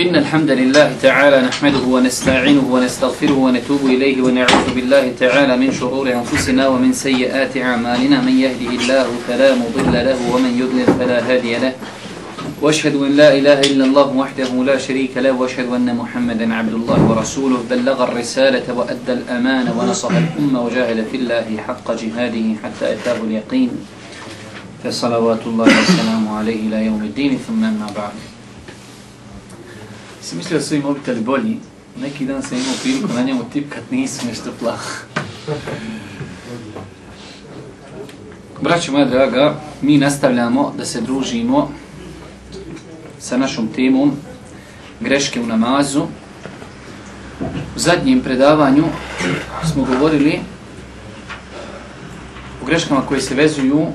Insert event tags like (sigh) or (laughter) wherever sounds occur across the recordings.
إن الحمد لله تعالى نحمده ونستعينه ونستغفره ونتوب إليه ونعوذ بالله تعالى من شرور أنفسنا ومن سيئات أعمالنا. من يهده الله فلا مضل له ومن يضلل فلا هادي له. وأشهد أن لا إله إلا الله وحده لا شريك له. وأشهد أن محمدا عبد الله ورسوله. بلغ الرسالة وأدى الأمانة ونصح الأمة وجاهد في الله حق جهاده حتى أتاه اليقين. فصلوات الله والسلام عليه إلى يوم الدين. ثم أما بعد. Sam mislio da su im mobiteli bolji. Neki dan sam imao priliku na njemu tipkat, nisu nešto plah. Braćo moja draga, mi nastavljamo da se družimo sa našom temom greške u namazu. U zadnjem predavanju smo govorili o greškama koje se vezuju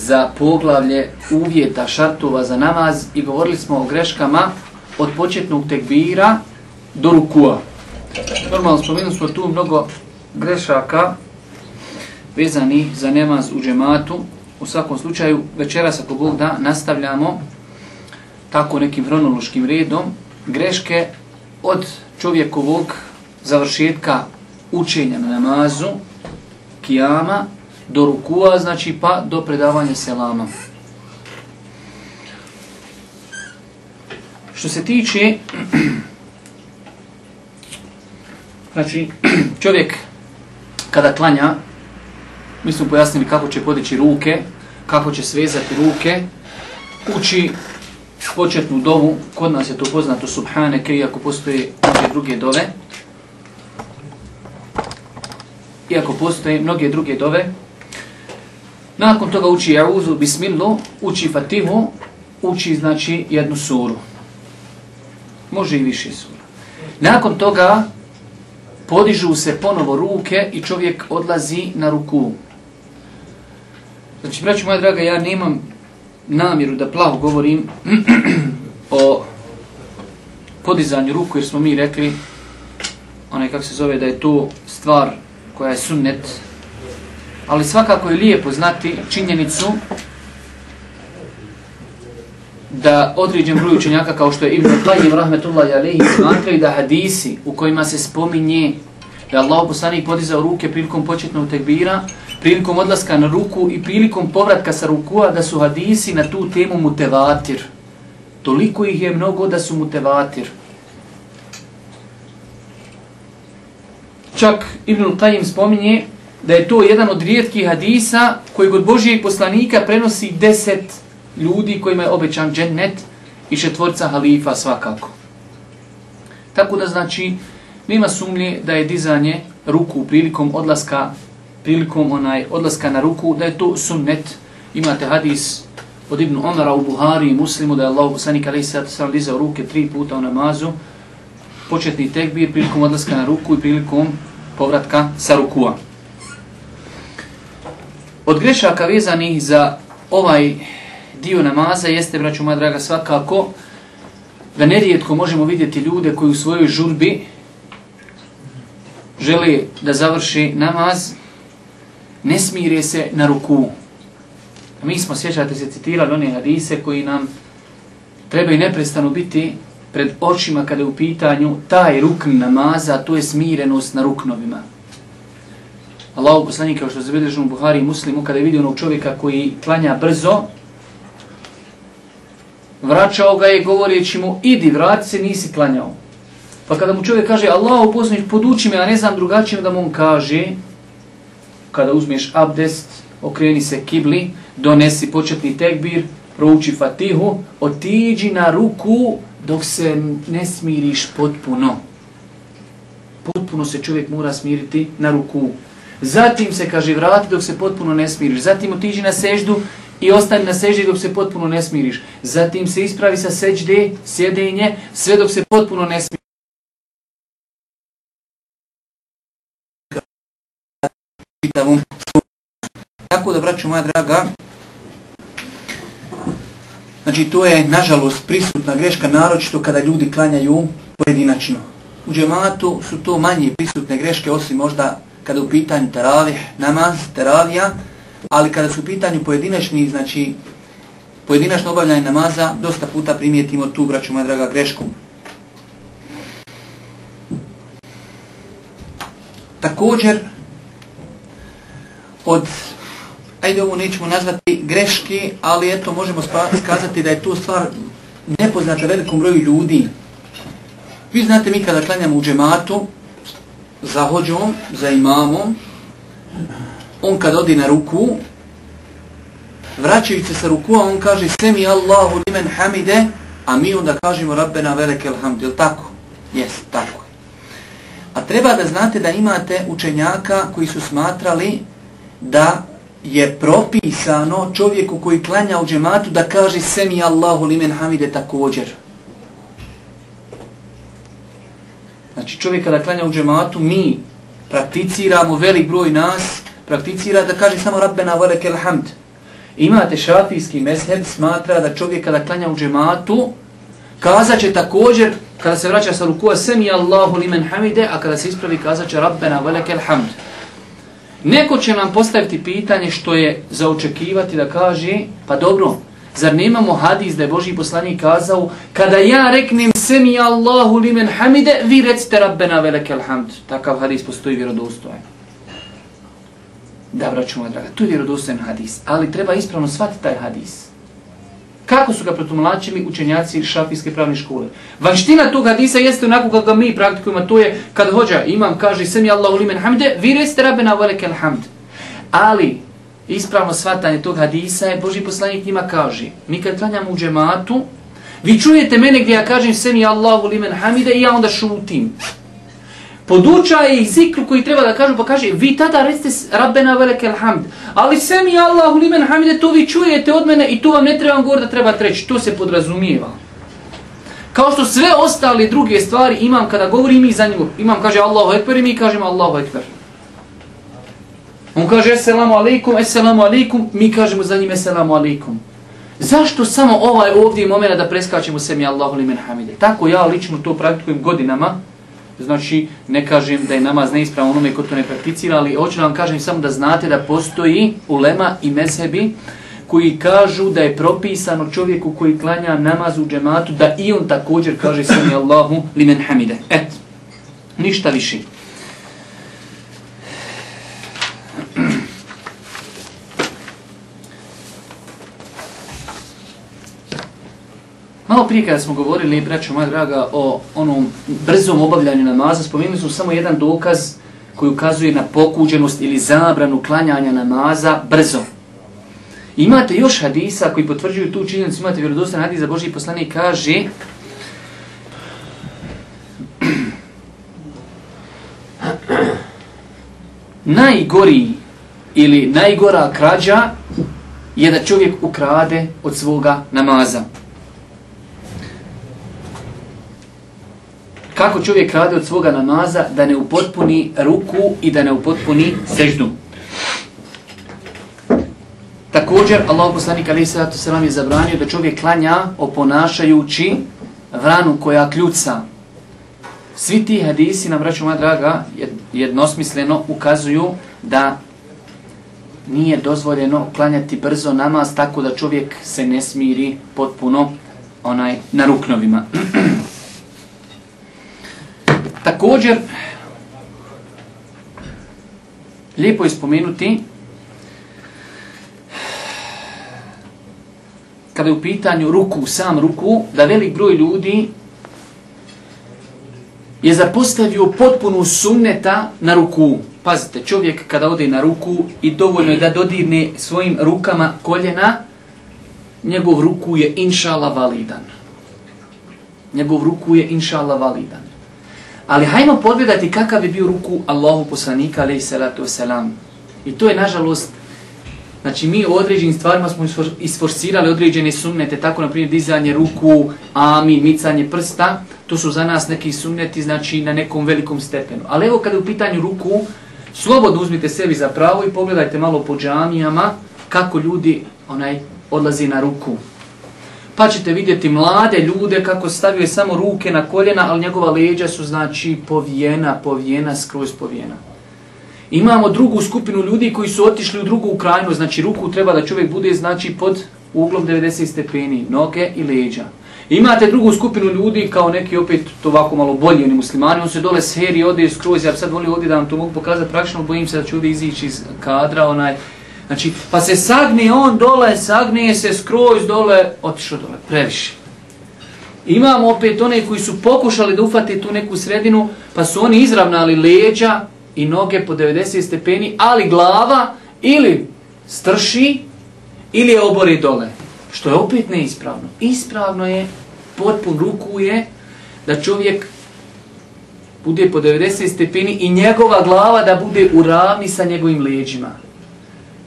za poglavlje uvjeta šartova za namaz i govorili smo o greškama od početnog tekbira do rukua. Normalno spomenuli smo tu mnogo grešaka vezani za namaz u džematu. U svakom slučaju večeras ako Bog da nastavljamo tako nekim hronološkim redom greške od čovjekovog završetka učenja na namazu, kijama, do rukua, znači pa do predavanja selama. Što se tiče, (clears throat) znači (clears throat) čovjek kada klanja, mi smo pojasnili kako će podići ruke, kako će svezati ruke, uči početnu dovu, kod nas je to poznato subhaneke, iako postoje mnoge druge dove, iako postoje mnoge druge dove, Nakon toga uči Jauzu, Bismillu, uči Fatihu, uči znači jednu suru. Može i više sura. Nakon toga podižu se ponovo ruke i čovjek odlazi na ruku. Znači, braću moja draga, ja nemam namjeru da plaho govorim (clears throat) o podizanju ruku, jer smo mi rekli, onaj kako se zove, da je to stvar koja je sunnet, ali svakako je lijepo znati činjenicu da određen broj učenjaka kao što je Ibn Qayyim rahmetullahi alejhi smatraju da hadisi u kojima se spominje da Allah poslanik podizao ruke prilikom početnog tekbira, prilikom odlaska na ruku i prilikom povratka sa rukua da su hadisi na tu temu mutevatir. Toliko ih je mnogo da su mutevatir. Čak Ibn Qayyim spominje da je to jedan od rijetkih hadisa koji god Božijeg poslanika prenosi deset ljudi kojima je obećan džennet i četvorca halifa svakako. Tako da znači, nema sumnje da je dizanje ruku prilikom odlaska prilikom onaj odlaska na ruku, da je to sunnet. Imate hadis od Ibn Omara u Buhari i Muslimu da je Allah poslanik ali se dizao ruke tri puta u namazu, početni tekbir prilikom odlaska na ruku i prilikom povratka sa rukua. Od grešaka vezanih za ovaj dio namaza jeste, braću moja draga, svakako da nerijetko možemo vidjeti ljude koji u svojoj žurbi žele da završi namaz, ne smire se na ruku. Mi smo, sjećate se, citirali one hadise koji nam trebaju neprestano biti pred očima kada je u pitanju taj rukn namaza, to je smirenost na ruknovima. Allahu poslanik kao što zabilježeno u Buhari i Muslimu kada je vidio onog čovjeka koji klanja brzo vraćao ga je govoreći mu idi vrati se nisi klanjao. Pa kada mu čovjek kaže Allahu poslanik poduči me a ne znam drugačije da mu on kaže kada uzmeš abdest okreni se kibli donesi početni tekbir prouči fatihu otiđi na ruku dok se ne smiriš potpuno. Potpuno se čovjek mora smiriti na ruku. Zatim se kaže vrati dok se potpuno ne smiriš. Zatim otiđi na seždu i ostani na seždi dok se potpuno ne smiriš. Zatim se ispravi sa seđde, sjedenje, sve dok se potpuno ne smiriš. Tako da, braću moja draga, znači to je, nažalost, prisutna greška, naročito kada ljudi klanjaju pojedinačno. U džematu su to manje prisutne greške, osim možda kada u pitanju teravih, namaz, teravija, ali kada su u pitanju pojedinačni, znači, pojedinačno obavljanje namaza, dosta puta primijetimo tu, braću moja draga, grešku. Također, od, ajde ovo nećemo nazvati greške, ali eto možemo skazati da je to stvar nepoznata velikom broju ljudi. Vi znate mi kada klanjamo u džematu, za hođom, za imamom, on kad odi na ruku, vraćajući se sa ruku, on kaže Semi Allahu limen hamide, a mi onda kažemo Rabbena velekel hamd, je tako? Jes, tako A treba da znate da imate učenjaka koji su smatrali da je propisano čovjeku koji klanja u džematu da kaže Semi Allahu limen hamide također. Znači čovjek kada klanja u džematu, mi prakticiramo, velik broj nas prakticira da kaže samo Rabbena velekel hamd. Imate šafijski mezheb, smatra da čovjek kada klanja u džematu, kazat će također, kada se vraća sa rukua, Semi Allahu limen hamide, a kada se ispravi, kazat će Rabbena velekel hamd. Neko će nam postaviti pitanje što je za očekivati da kaže, pa dobro, zar nemamo hadis da je Boži poslanik kazao, kada ja reknem Semi Allahu limen hamide, vi recite Rabbena velekel hamd. Takav hadis postoji vjerodostojan. Da, braću moja draga, to je vjerodostojan hadis, ali treba ispravno shvatiti taj hadis. Kako su ga protumlačili učenjaci šafijske pravne škole? Vanština tog hadisa jeste onako kako ga mi praktikujemo, to je kad hođa imam, kaže Semi Allahu limen hamide, vi recite Rabbena velekel hamd. Ali, ispravno shvatanje tog hadisa je, Boži poslanik njima kaže, mi kad klanjamo u džematu, vi čujete mene gdje ja kažem Semi Allahu limen hamide i ja onda šutim podučaje ih zikru koji treba da kažu, pa kaže, vi tada recite Rabbena velike hamd. Ali sve mi Allahu limen hamide, to vi čujete od mene i to vam ne trebam govoriti da treba treći. To se podrazumijeva. Kao što sve ostale druge stvari imam kada govorim i za njim, Imam kaže Allahu ekber i mi kažemo Allahu ekber. On kaže eselamu alaikum, eselamu alaikum, mi kažemo za njim eselamu alaikum. Zašto samo ovaj ovdje momena da preskačemo se mi Allahu limen hamide? Tako ja lično to praktikujem godinama, znači ne kažem da je namaz neispravan onome ko to ne prakticira, ali hoću vam kažem samo da znate da postoji ulema i mezhebi koji kažu da je propisano čovjeku koji klanja namaz u džematu da i on također kaže sami Allahu limen hamide. Et, ništa više. Malo prije kada smo govorili, braćo moja draga, o onom brzom obavljanju namaza, spomenuli smo samo jedan dokaz koji ukazuje na pokuđenost ili zabranu klanjanja namaza brzo. Imate još hadisa koji potvrđuju tu činjenicu, imate vjerodostan hadis za Boži poslanik kaže najgori ili najgora krađa je da čovjek ukrade od svoga namaza. Kako čovjek radi od svoga namaza da ne upotpuni ruku i da ne upotpuni seždu. Također, Allah poslanik alaih sallatu sallam je zabranio da čovjek klanja oponašajući vranu koja kljuca. Svi ti hadisi, na braću moja draga, jednosmisleno ukazuju da nije dozvoljeno klanjati brzo namaz tako da čovjek se ne smiri potpuno onaj na ruknovima. (clears throat) Također, lijepo je spomenuti, kada je u pitanju ruku, sam ruku, da velik broj ljudi je zapostavio potpunu sunneta na ruku. Pazite, čovjek kada ode na ruku i dovoljno je da dodirne svojim rukama koljena, njegov ruku je inšala validan. Njegov ruku je inšala validan. Ali hajmo pogledati kakav je bio ruku Allahu poslanika, alaih salatu wasalam. I to je, nažalost, znači mi u određenim stvarima smo isforsirali određene sunnete, tako na primjer dizanje ruku, ami, micanje prsta, to su za nas neki sunneti, znači na nekom velikom stepenu. Ali evo kada je u pitanju ruku, slobodno uzmite sebi za pravo i pogledajte malo po džamijama kako ljudi onaj odlazi na ruku pa ćete vidjeti mlade ljude kako stavio samo ruke na koljena, ali njegova leđa su znači povijena, povijena, skroz povijena. Imamo drugu skupinu ljudi koji su otišli u drugu krajinu, znači ruku treba da čovjek bude znači pod uglom 90 stepeni, noge i leđa. Imate drugu skupinu ljudi kao neki opet to ovako malo bolji oni muslimani, on se dole seri, ode skroz, ja sad volim ovdje da vam to mogu pokazati praktično, bojim se da ću ovdje izići iz kadra, onaj, znači, pa se sagne on dole, sagne se skroz dole, otišao dole, previše. Imamo opet one koji su pokušali da ufate tu neku sredinu, pa su oni izravnali leđa i noge po 90 stepeni, ali glava ili strši ili je obori dole. Što je opet neispravno. Ispravno je, potpun ruku je, da čovjek bude po 90 stepeni i njegova glava da bude u ravni sa njegovim leđima.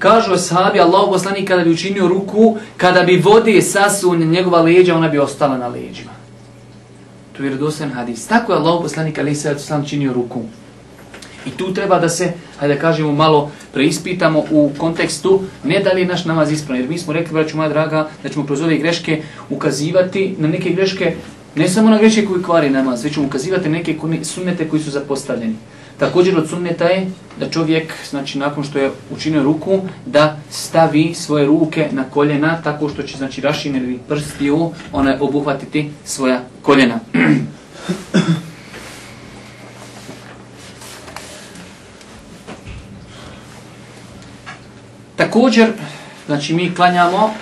Kažu sahabi, Allah poslani kada bi učinio ruku, kada bi vode sasu na njegova leđa, ona bi ostala na leđima. To je redosan hadis. Tako je Allah poslani kada se sam činio ruku. I tu treba da se, hajde da kažemo, malo preispitamo u kontekstu ne da li je naš namaz ispravan. Jer mi smo rekli, braću moja draga, da ćemo kroz ove greške ukazivati na neke greške, ne samo na greške koji kvari namaz, već ćemo ukazivati na neke sunnete koji su zapostavljeni. Također od sunneta je da čovjek, znači nakon što je učinio ruku, da stavi svoje ruke na koljena tako što će znači rašiniti prstiju, ona obuhvatiti svoja koljena. (clears throat) Također, znači mi klanjamo,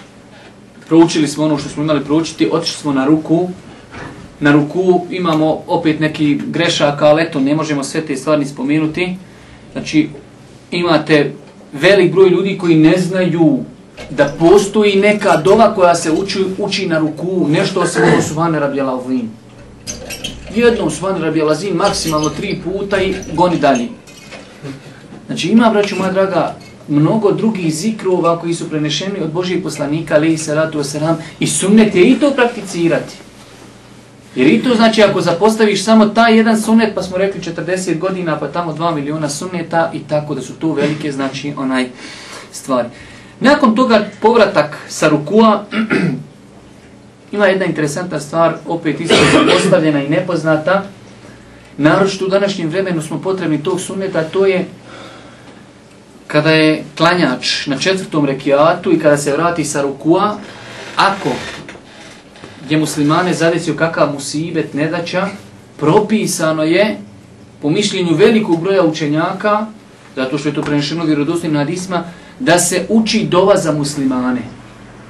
proučili smo ono što smo imali proučiti, otišli smo na ruku, na ruku imamo opet neki grešaka, ali eto, ne možemo sve te stvari spomenuti. Znači, imate velik broj ljudi koji ne znaju da postoji neka dova koja se uči, uči na ruku, nešto se ono suvane rabjela ovim. Jednom suvane rabjela zin, maksimalno tri puta i goni dalje. Znači, ima, braću moja draga, mnogo drugih zikrova koji su prenešeni od Božih poslanika, ali i salatu wasalam, i sumnete i to prakticirati. Jer i to znači ako zapostaviš samo taj jedan sunet, pa smo rekli 40 godina, pa tamo 2 miliona suneta i tako da su to velike znači onaj stvari. Nakon toga povratak sa rukua, (clears throat) ima jedna interesantna stvar, opet isto zapostavljena i nepoznata. Naročito u današnjem vremenu smo potrebni tog suneta, to je kada je klanjač na četvrtom rekiatu i kada se vrati sa rukua, ako je muslimane zadesio kakav musibet nedaća, propisano je po mišljenju velikog broja učenjaka, zato što je to prenešeno vjerodostojnim hadisma, da se uči dova za muslimane.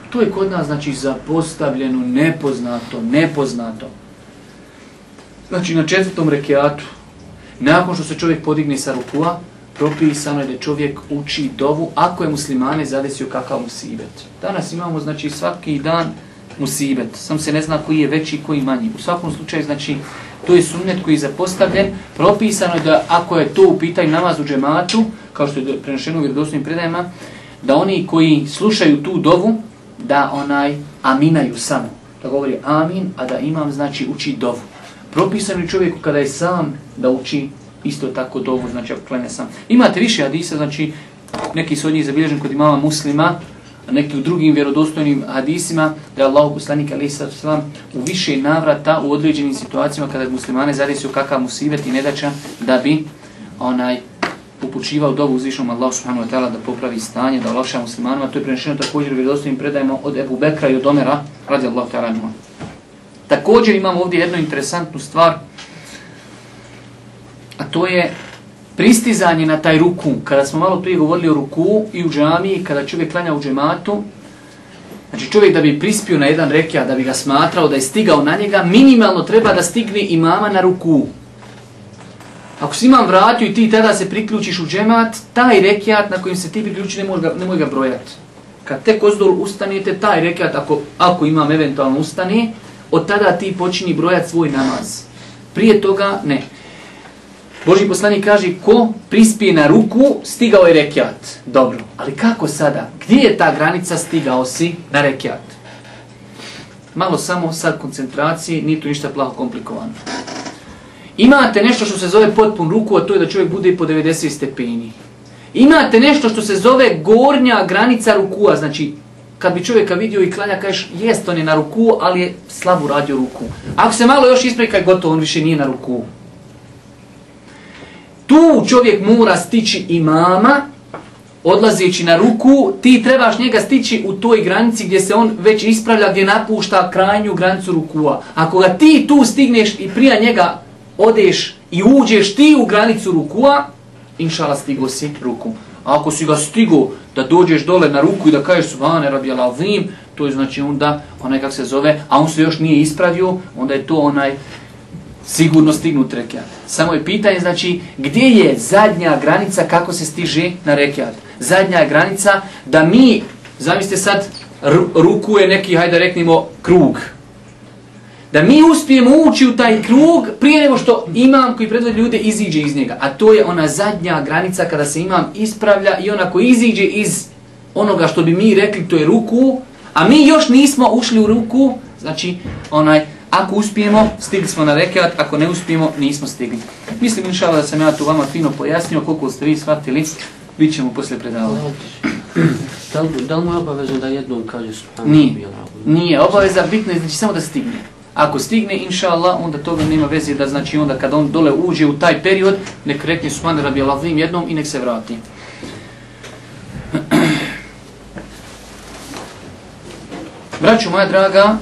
To je kod nas znači zapostavljeno, nepoznato, nepoznato. Znači na četvrtom rekiatu, nakon što se čovjek podigne sa rukua, propisano je da čovjek uči dovu ako je muslimane zadesio kakav musibet. Danas imamo znači svaki dan musibet, sam se ne zna koji je veći i koji manji. U svakom slučaju znači to je sunnet koji je zapostavljen, propisano je da ako je to u pitanju namaz u džematu, kao što je prenošeno u vjerodostojnim predajama, da oni koji slušaju tu dovu, da onaj aminaju samo. Da govori amin, a da imam znači uči dovu. Propisano je čovjeku kada je sam da uči isto tako dovu, znači ako klene sam. Imate više hadisa, znači neki su od njih zabilježen kod imama muslima, neki u drugim vjerodostojnim hadisima, da je Allah poslanik alaih sallam u više navrata u određenim situacijama kada muslimane zadesio kakav musibet i nedača da bi onaj upućivao dovu uzvišnom Allah subhanahu wa ta'ala da popravi stanje, da olakša muslimanima. To je prenešeno također u vjerodostojnim predajima od Ebu Bekra i od Omera, radi Allah ta'ala. Također imamo ovdje jednu interesantnu stvar, a to je pristizanje na taj ruku. Kada smo malo prije govorili o ruku i u džamiji, kada čovjek klanja u džematu, znači čovjek da bi prispio na jedan rekja, da bi ga smatrao, da je stigao na njega, minimalno treba da stigne imama na ruku. Ako si imam vratio i ti tada se priključiš u džemat, taj rekiat na kojim se ti priključi ne može ga, ne može ga brojati. Kad tek ozdol ustanete, taj rekiat, ako, ako imam eventualno ustane, od tada ti počini brojati svoj namaz. Prije toga ne. Boži poslanik kaže, ko prispije na ruku, stigao je rekiat. Dobro, ali kako sada? Gdje je ta granica stigao si na rekiat? Malo samo sad koncentracije, nije tu ništa plaho komplikovano. Imate nešto što se zove potpun ruku, a to je da čovjek bude po 90 stepeni. Imate nešto što se zove gornja granica rukua, znači kad bi čovjeka vidio i klanja, kažeš, jest on je na ruku, ali je slabo radio ruku. Ako se malo još ispravi, kaj gotovo, on više nije na ruku tu čovjek mora stići imama odlazeći na ruku, ti trebaš njega stići u toj granici gdje se on već ispravlja, gdje napušta krajnju granicu rukua. Ako ga ti tu stigneš i prija njega odeš i uđeš ti u granicu rukua, inšala stigo si ruku. A ako si ga stigo da dođeš dole na ruku i da kažeš subhane radi alavim, to je znači onda onaj kak se zove, a on se još nije ispravio, onda je to onaj sigurno stignut rekiat. Samo je pitanje, znači, gdje je zadnja granica kako se stiže na rekiat? Zadnja granica da mi, zamislite sad, ruku je neki, hajde reknimo, krug. Da mi uspijemo ući u taj krug prije nego što imam koji predvodi ljude iziđe iz njega. A to je ona zadnja granica kada se imam ispravlja i ona koji iziđe iz onoga što bi mi rekli, to je ruku, a mi još nismo ušli u ruku, znači, onaj, Ako uspijemo, stigli smo na rekat, ako ne uspijemo, nismo stigli. Mislim, inšala, da sam ja tu vama fino pojasnio, koliko ste vi shvatili, bit ćemo poslije predavanja. Da li, da li mu je obavezno da jednom kaže su Nije, nije obaveza, bitno je znači samo da stigne. Ako stigne, inša Allah, onda toga nema veze da znači onda kad on dole uđe u taj period, nek rekne Subhane Rabi Allahim jednom i nek se vrati. (clears throat) Braću moja draga,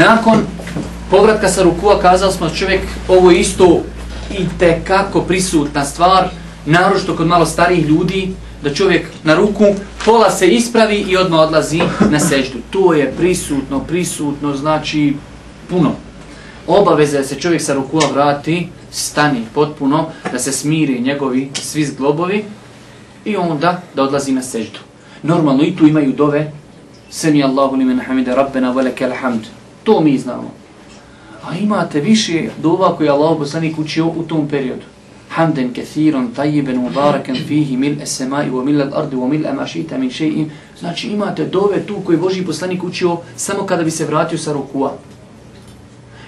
Nakon povratka sa rukua kazali smo čovjek ovo isto i te kako prisutna stvar, naročito kod malo starijih ljudi, da čovjek na ruku pola se ispravi i odmah odlazi na seždu. To je prisutno, prisutno, znači puno. Obaveza je da se čovjek sa rukua vrati, stani potpuno, da se smiri njegovi svi zglobovi i onda da odlazi na seždu. Normalno i tu imaju dove, Semi Allahu limen hamide rabbena velike alhamdu. To mi znamo. A imate više dova koje je Allah poslanik učio u tom periodu. Hamden kathiran, tajiben, mubarakan, fihi, mil esemai, wa mil al ardi, wa mil amašita, min še'in. Znači imate dove tu koje Boži poslanik učio samo kada bi se vratio sa rukua.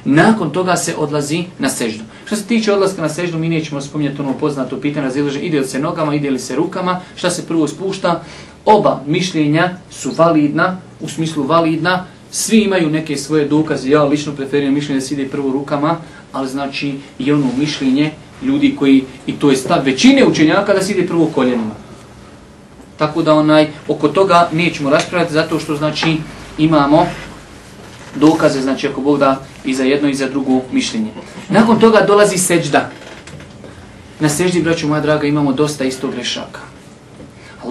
Nakon toga se odlazi na seždu. Što se tiče odlaska na seždu, mi nećemo spominjati ono poznato pitanje, razilaže ide li se nogama, ide li se rukama, šta se prvo spušta. Oba mišljenja su validna, u smislu validna, Svi imaju neke svoje dokaze, ja lično preferiram mišljenje da se ide prvo rukama, ali znači i ono mišljenje ljudi koji, i to je stav većine učenjaka, da se ide prvo koljenima. Tako da onaj, oko toga nećemo raspravljati, zato što znači imamo dokaze, znači ako Bog da i za jedno i za drugo mišljenje. Nakon toga dolazi seđda. Na seđdi, braću moja draga, imamo dosta isto grešaka.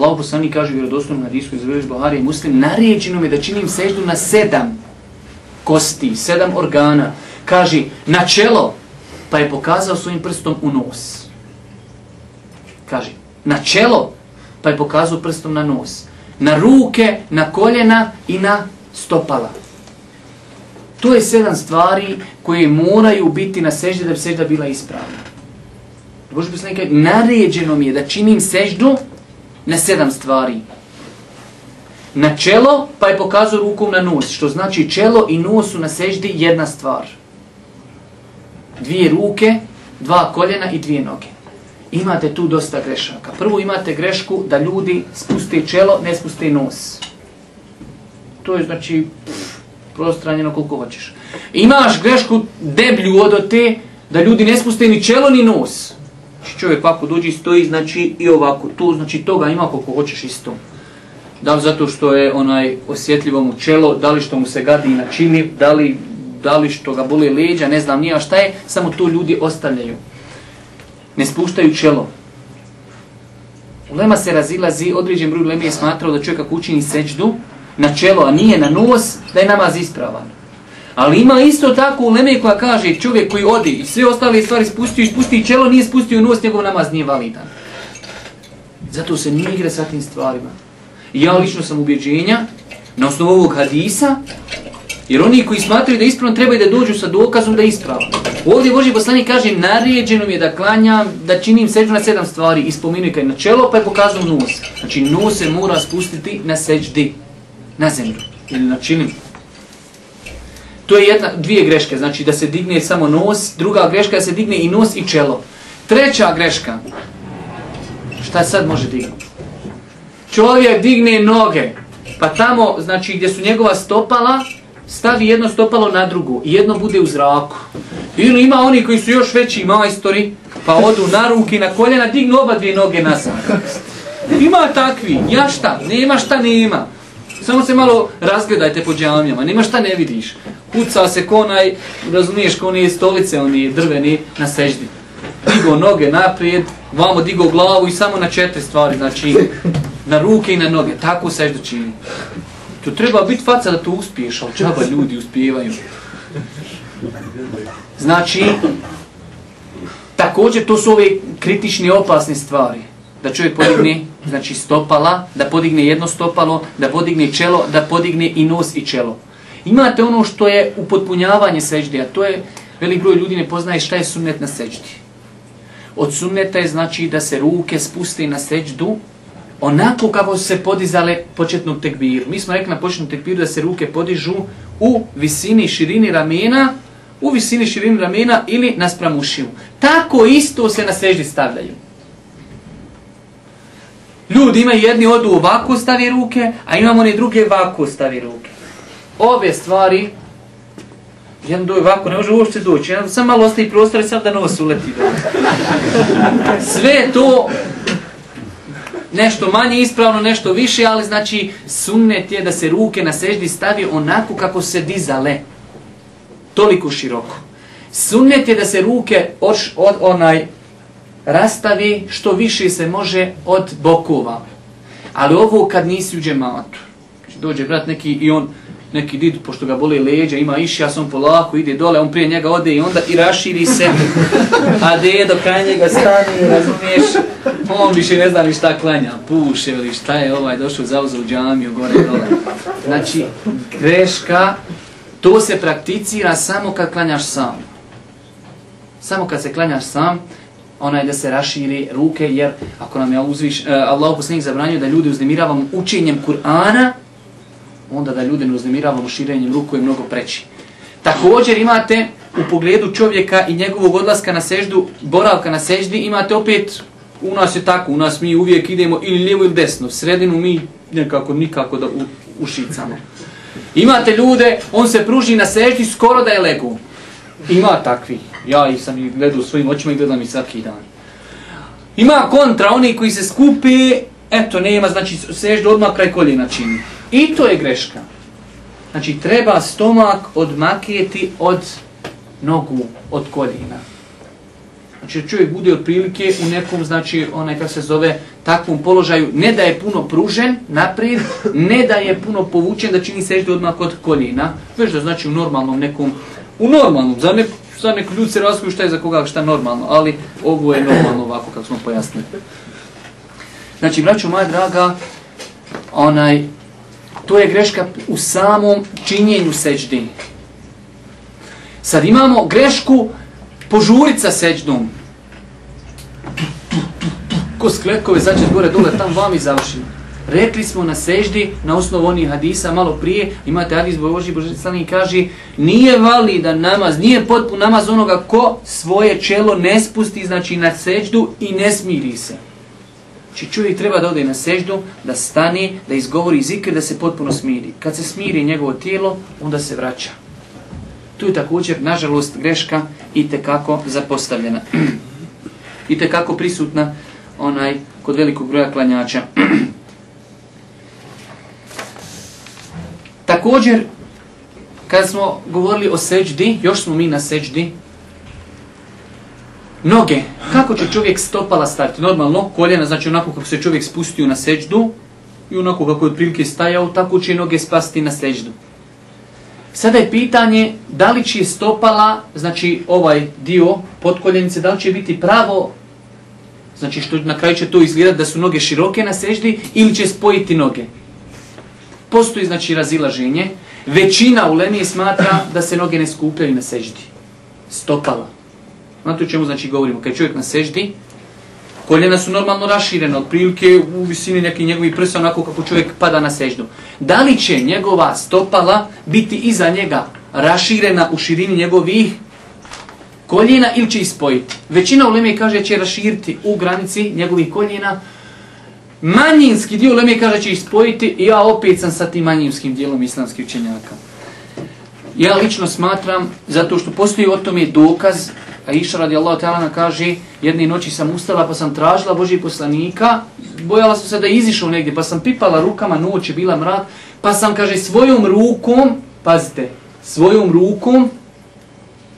Allah poslani kaže u vjerodostojnom hadisku iz Veliš Buhari i Muslim, naređeno mi da činim seždu na sedam kosti, sedam organa. Kaže, na čelo, pa je pokazao svojim prstom u nos. Kaže, na čelo, pa je pokazao prstom na nos. Na ruke, na koljena i na stopala. To je sedam stvari koje moraju biti na seždi da bi sežda bila ispravna. Boži poslani kaže, naređeno mi je da činim seždu na sedam stvari. Na čelo, pa je pokazao rukom na nos, što znači čelo i nos su na seždi jedna stvar. Dvije ruke, dva koljena i dvije noge. Imate tu dosta grešaka. Prvo imate grešku da ljudi spuste čelo, ne spuste nos. To je znači prostranjeno koliko hoćeš. Imaš grešku deblju od te da ljudi ne spuste ni čelo ni nos. Znači čovjek ovako dođi i stoji, znači i ovako tu, znači toga ima koliko hoćeš isto. Da li zato što je onaj osjetljivo mu čelo, da li što mu se gadi na čini, da li, da li što ga boli leđa, ne znam nija šta je, samo to ljudi ostavljaju. Ne spuštaju čelo. Ulema se razilazi, određen broj ulema je smatrao da čovjek ako učini seđdu na čelo, a nije na nos, da je namaz ispravan. Ali ima isto tako uleme koja kaže čovjek koji odi i sve ostale stvari spustio i spusti čelo, nije spustio nos, njegov namaz nije validan. Zato se nije igra sa tim stvarima. I ja lično sam ubjeđenja na osnovu ovog hadisa, jer oni koji smatraju da ispravno trebaju da dođu sa dokazom da je ispravno. Ovdje Boži poslanik kaže, naređeno mi je da klanjam, da činim seđu na sedam stvari. i Ispominuj kaj na čelo, pa je pokazao nos. Znači, nos se mora spustiti na seđdi, na zemlju, ili na činim. To je jedna, dvije greške, znači da se digne samo nos, druga greška da se digne i nos i čelo. Treća greška, šta sad može dignuti? Čovjek digne noge, pa tamo, znači gdje su njegova stopala, stavi jedno stopalo na drugo i jedno bude u zraku. Ili ima oni koji su još veći majstori, pa odu na ruki, na koljena, dignu oba dvije noge nazad. Ima takvi, ja šta, nema šta nema. Samo se malo razgledajte po džamijama, nema šta ne vidiš. Puca se konaj, razumiješ, ko nije stolice, oni drveni na seždi. Digo noge naprijed, vamo digo glavu i samo na četiri stvari, znači na ruke i na noge, tako seždu čini. To treba biti faca da to uspiješ, ali čaba ljudi uspijevaju. Znači, također to su ove kritične opasne stvari. Da čovjek podigne znači stopala, da podigne jedno stopalo, da podigne čelo, da podigne i nos i čelo. Imate ono što je upotpunjavanje seđde, a to je, velik broj ljudi ne poznaje šta je sunnet na seđdi. Od sunneta je znači da se ruke spuste na seđdu, onako kako se podizale početnog tekbiru. Mi smo rekli na početnom tekbiru da se ruke podižu u visini širini ramena, u visini širini ramena ili naspram ušiju. Tako isto se na seždi stavljaju. Ljudi imaju jedni odu ovako stavi ruke, a imamo one druge ovako stavi ruke. Ove stvari, jedan doj ovako, ne može uopšte doći, jedan sam malo ostaje prostor i sam da nos uleti. Sve to nešto manje ispravno, nešto više, ali znači sunnet je da se ruke na seždi stavi onako kako se dizale. Toliko široko. Sunnet je da se ruke od, od onaj rastavi što više se može od bokova. Ali ovo kad nisi u džematu. Znači, dođe brat neki i on, neki did, pošto ga boli leđa, ima iši, ja sam polako, ide dole, on prije njega ode i onda i raširi se. A dedo kraj njega stani, razumiješ? On više ne zna ni šta klanja, puše ili šta je ovaj došao zauza u džamiju, gore dole. Znači, greška, to se prakticira samo kad klanjaš sam. Samo kad se klanjaš sam, onaj da se raširi ruke, jer ako nam je uzviš, e, uh, Allah poslanik zabranio da ljudi uznemiravamo učenjem Kur'ana, onda da ljudi ne uznemiravamo širenjem ruku je mnogo preći. Također imate u pogledu čovjeka i njegovog odlaska na seždu, boravka na seždi, imate opet, u nas je tako, u nas mi uvijek idemo ili lijevo ili desno, sredinu mi nekako nikako da u, ušicamo. Imate ljude, on se pruži na seždi skoro da je legu. Ima takvi. Ja ih sam ih gledao svojim očima i gledam ih svaki dan. Ima kontra, oni koji se skupi, eto, nema, znači seždu odmah kraj koljena čini. I to je greška. Znači, treba stomak odmakijeti od nogu, od koljena. Znači, čovjek bude otprilike u nekom, znači, onaj kako se zove, takvom položaju, ne da je puno pružen naprijed, ne da je puno povučen, da čini sežde odmah od koljena, već da znači u normalnom nekom, u normalnom, za nek, za nek ljudi se razkuju šta je za koga šta normalno, ali ovo je normalno ovako kako smo pojasnili. Znači, braćo moja draga, onaj, to je greška u samom činjenju seđdi. Sad imamo grešku požurica seđdom. Ko sklekove začet gore dole, tam vam i završimo. Rekli smo na seždi, na osnovu onih hadisa, malo prije, imate hadis Boži Boži i kaže, nije validan namaz, nije potpun namaz onoga ko svoje čelo ne spusti, znači na seždu i ne smiri se. Či čovjek treba da ode na seždu, da stane, da izgovori zikr, da se potpuno smiri. Kad se smiri njegovo tijelo, onda se vraća. Tu je također, nažalost, greška i tekako zapostavljena. (clears throat) I tekako prisutna onaj kod velikog broja klanjača. (clears throat) Također, kad smo govorili o seđdi, još smo mi na seđdi, noge, kako će čovjek stopala staviti? Normalno, koljena, znači onako kako se čovjek spustio na seđdu, i onako kako je prilike stajao, tako će noge spasti na seđdu. Sada je pitanje, da li će stopala, znači ovaj dio podkoljenice, da li će biti pravo, znači što na kraju će to izgledati da su noge široke na seždi, ili će spojiti noge postoji znači razilaženje. Većina u Lemije smatra da se noge ne skupljaju na seždi. Stopala. Znate o čemu znači govorimo? Kad čovjek na seždi, koljena su normalno raširene, otprilike u visini neki njegovi prsa, onako kako čovjek pada na seždu. Da li će njegova stopala biti iza njega raširena u širini njegovih koljena ili će ispojiti? Većina u kaže će raširiti u granici njegovih koljena, manjinski dio Leme kaže će ispojiti i ja opet sam sa tim manjinskim dijelom islamskih učenjaka. Ja lično smatram, zato što postoji o tome dokaz A iša radi Allah ta'ala kaže, jedne noći sam ustala pa sam tražila Božih poslanika, bojala sam se da je izišao negdje, pa sam pipala rukama, noć je bila mrak, pa sam, kaže, svojom rukom, pazite, svojom rukom,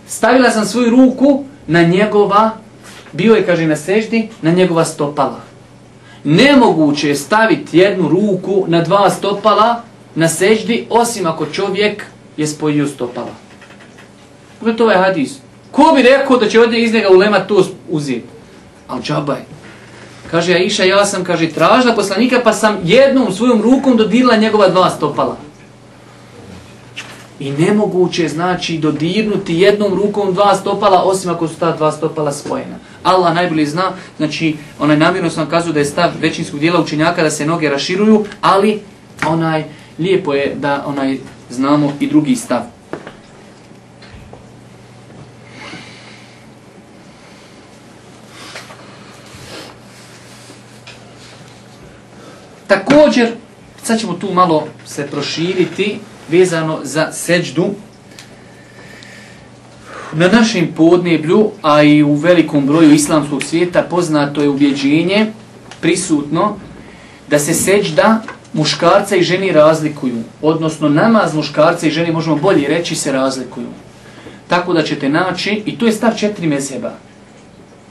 stavila sam svoju ruku na njegova, bio je, kaže, na seždi, na njegova stopala. Nemoguće je staviti jednu ruku na dva stopala na seždi, osim ako čovjek je spojio stopala. Gledajte ovaj je hadis? Ko bi rekao da će od iz njega ulema to uzeti? Al džabaj. Kaže Aisha, ja sam, kaže, tražila poslanika, pa sam jednom svojom rukom dodirila njegova dva stopala. I nemoguće znači dodirnuti jednom rukom dva stopala, osim ako su ta dva stopala spojena. Allah najbolje zna, znači, onaj namjerno sam kazao da je stav većinskog dijela učenjaka da se noge raširuju, ali onaj lijepo je da onaj znamo i drugi stav. Također, sad ćemo tu malo se proširiti vezano za seđdu. Na našem podneblju, a i u velikom broju islamskog svijeta, poznato je ubjeđenje prisutno da se seđda muškarca i ženi razlikuju. Odnosno, namaz muškarca i ženi, možemo bolje reći, se razlikuju. Tako da ćete naći, i to je stav četiri mezheba,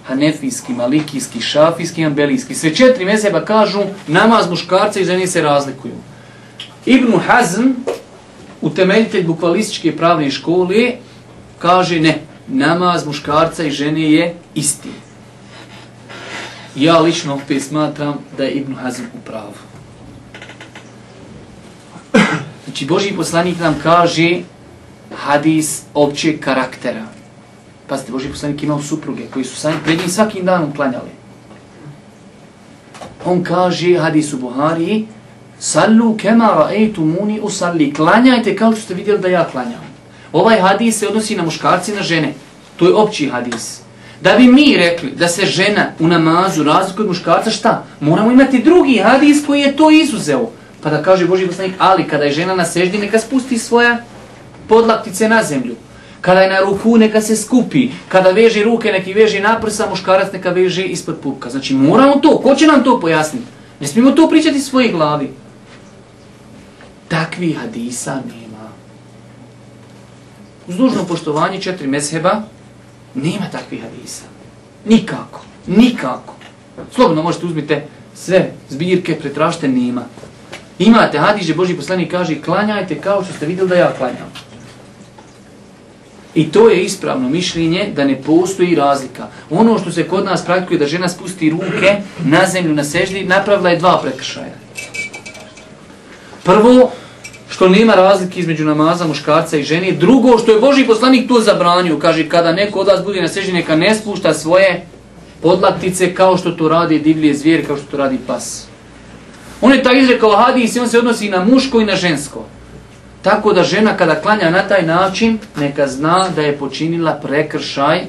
hanefijski, malikijski, šafijski, ambelijski. Sve četiri mezheba kažu namaz muškarca i žene se razlikuju. Ibn Hazm, utemeljitelj bukvalističke pravne škole, kaže ne, namaz muškarca i žene je isti. Ja lično opet smatram da je Ibn Hazm u pravu. Znači, Boži poslanik nam kaže hadis općeg karaktera. Pazite, Boži poslanik imao supruge koji su sami pred njim svakim danom klanjali. On kaže, hadis u Buhari, Sallu kema ra'aytu muni usalli. Klanjajte kao što ste vidjeli da ja klanjam. Ovaj hadis se odnosi na muškarci i na žene. To je opći hadis. Da bi mi rekli da se žena u namazu razlikuje od muškarca, šta? Moramo imati drugi hadis koji je to izuzeo. Pa da kaže Boži poslanik, ali kada je žena na seždi, neka spusti svoja podlaktice na zemlju. Kada je na ruku, neka se skupi. Kada veže ruke, neki veže naprsa, muškarac neka veže ispod pupka. Znači, moramo to. Ko će nam to pojasniti? Ne smijemo to pričati svoje glavi. Takvi hadisa nema. Uz dužno poštovanje četiri mezheba, nema takvih hadisa. Nikako. Nikako. Slobodno možete uzmite sve zbirke, pretražite, nema. Imate hadis Boži poslanik kaže klanjajte kao što ste vidjeli da ja klanjam. I to je ispravno mišljenje da ne postoji razlika. Ono što se kod nas praktikuje da žena spusti ruke na zemlju na sežlji, napravila je dva prekršaja. Prvo, što nema razlike između namaza muškarca i žene. Drugo, što je Boži poslanik to zabranio. Kaže, kada neko od vas bude na sežlji, neka ne spušta svoje podlaktice kao što to radi divlje zvijer, kao što to radi pas. On je taj izrekao hadis i on se odnosi i na muško i na žensko. Tako da žena kada klanja na taj način, neka zna da je počinila prekršaj,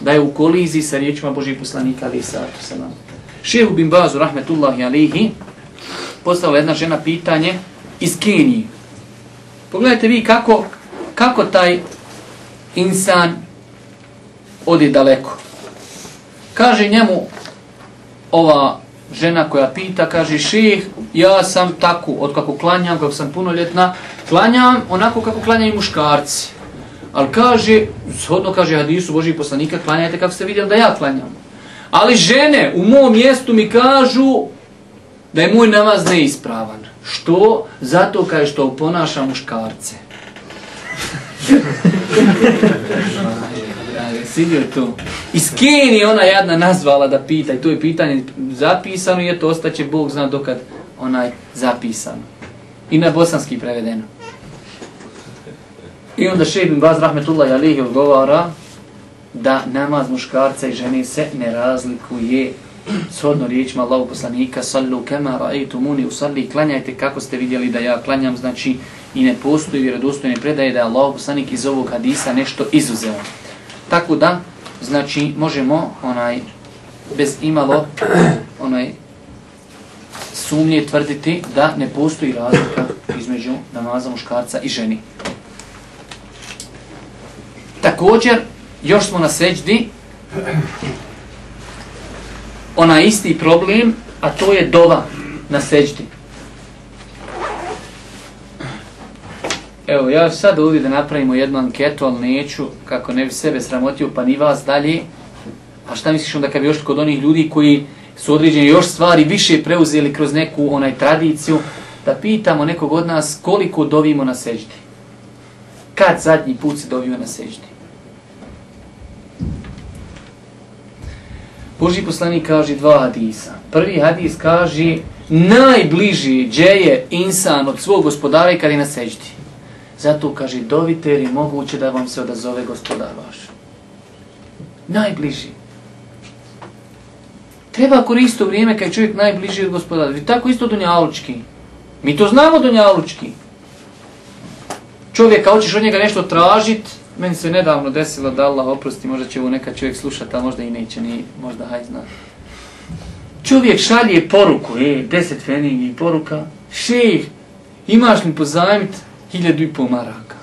da je u koliziji sa riječima Božih poslanika ali sallatu sallam. Šehu bin Bazu, rahmetullahi alihi, postavila jedna žena pitanje iz Kenije. Pogledajte vi kako, kako taj insan odi daleko. Kaže njemu ova žena koja pita, kaže ših, ja sam tako, od kako klanjam, kako sam punoljetna, klanjam onako kako klanjaju muškarci. Ali kaže, shodno kaže hadisu Božih poslanika, klanjajte kako ste vidjeli da ja klanjam. Ali žene u mom mjestu mi kažu da je moj namaz neispravan. Što? Zato kaže što ponaša muškarce. (laughs) Sidio to. Iz Kenije ona jedna nazvala da pita i to je pitanje zapisano i eto ostaće Bog zna dokad onaj zapisano. I na bosanski prevedeno. I onda šeib im baz Rahmetullah alihi odgovara da namaz muškarca i žene se ne razlikuje shodno riječima Allahu poslanika sallu kema ra'aytumuni usalli klanjajte kako ste vidjeli da ja klanjam znači i ne postoji vjerodostojne predaje da je Allahu poslanik iz ovog hadisa nešto izuzeo. Tako da znači možemo onaj bez imalo onaj sumnje tvrditi da ne postoji razlika između namaza muškarca i ženi. Također, još smo na seđdi, onaj isti problem, a to je dova na seđdi. Evo, ja sad ovdje da napravimo jednu anketu, ali neću, kako ne bi sebe sramotio, pa ni vas dalje. A šta misliš onda kad bi još kod onih ljudi koji su određeni još stvari više preuzeli kroz neku onaj tradiciju, da pitamo nekog od nas koliko dovimo na seždi. Kad zadnji put se dovio na seždi? Boži poslanik kaže dva hadisa. Prvi hadis kaže najbliži džeje insan od svog gospodara kad je na seždi. Zato kaže dovite jer je moguće da vam se odazove gospodar vaš. Najbliži. Treba koristiti vrijeme kad je čovjek najbliži od gospodara. I tako isto Dunjalučki. Mi to znamo Dunjalučki. Čovjek, kao ćeš od njega nešto tražit, meni se nedavno desilo da Allah oprosti, možda će ovo neka čovjek slušati, a možda i neće, ni, možda haj zna. Čovjek šalje poruku, e, deset feningi poruka, šeh, imaš li pozajmit hiljadu i pol maraka?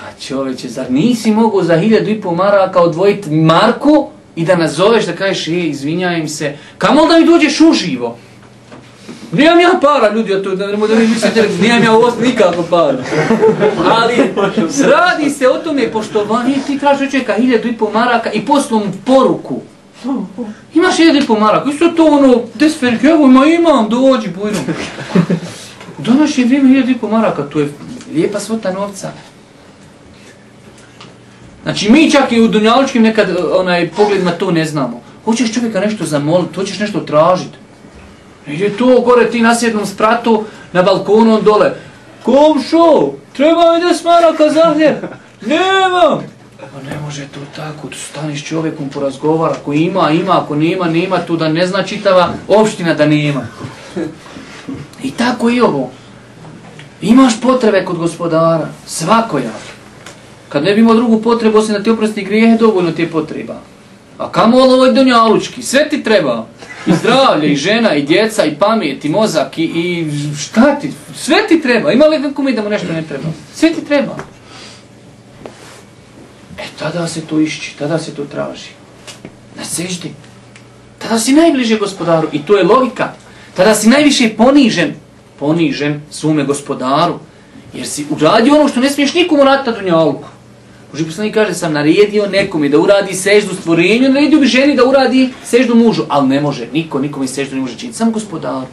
Pa čoveče, zar nisi mogu za hiljadu i pol maraka odvojiti marku, i da nazoveš da kažeš, je, izvinjajem se, kamo da mi dođeš uživo? Nijem ja para, ljudi, ja to da ne da mi mislite, nijem ja ovo nikako para. Ali, radi se o tome, pošto ti tražiš čeka hiljadu i pol maraka i poslom poruku. Imaš hiljadu i pol maraka, isto to ono, desferik, evo ima, imam, dođi, bujno. Donoš je vrijeme hiljadu i pol maraka, to je lijepa svota novca. Znači mi čak i u dunjaličkim nekad onaj pogledima to ne znamo. Hoćeš čovjeka nešto zamoliti, hoćeš nešto tražiti. Ide to gore ti na sjednom spratu na balkonu dole. Komšo, treba mi da smaraka za hljeb. Nemam. Pa ne može to tako, tu staniš čovjekom porazgovara, ako ima, ima, ako nema, nema, to da ne zna čitava opština da nema. I tako i ovo. Imaš potrebe kod gospodara, svakojak. Kad ne bi imao drugu potrebu, osim da ti oprosti grijehe, dovoljno ti je potreba. A kamo ovo ovaj donjalučki? Sve ti treba. I zdravlje, i žena, i djeca, i pamet, i mozak, i, i šta ti? Sve ti treba. Ima li nekom da mu nešto ne treba? Sve ti treba. E, tada se to išći, tada se to traži. Na seždi. Tada si najbliže gospodaru. I to je logika. Tada si najviše ponižen. Ponižen svome gospodaru. Jer si uradio ono što ne smiješ nikomu raditi na dunjaluku. Boži poslanik kaže, sam naredio nekome da uradi seždu stvorenju, naredio bi ženi da uradi seždu mužu, ali ne može, niko, nikome seždu ne može činiti, samo gospodaru.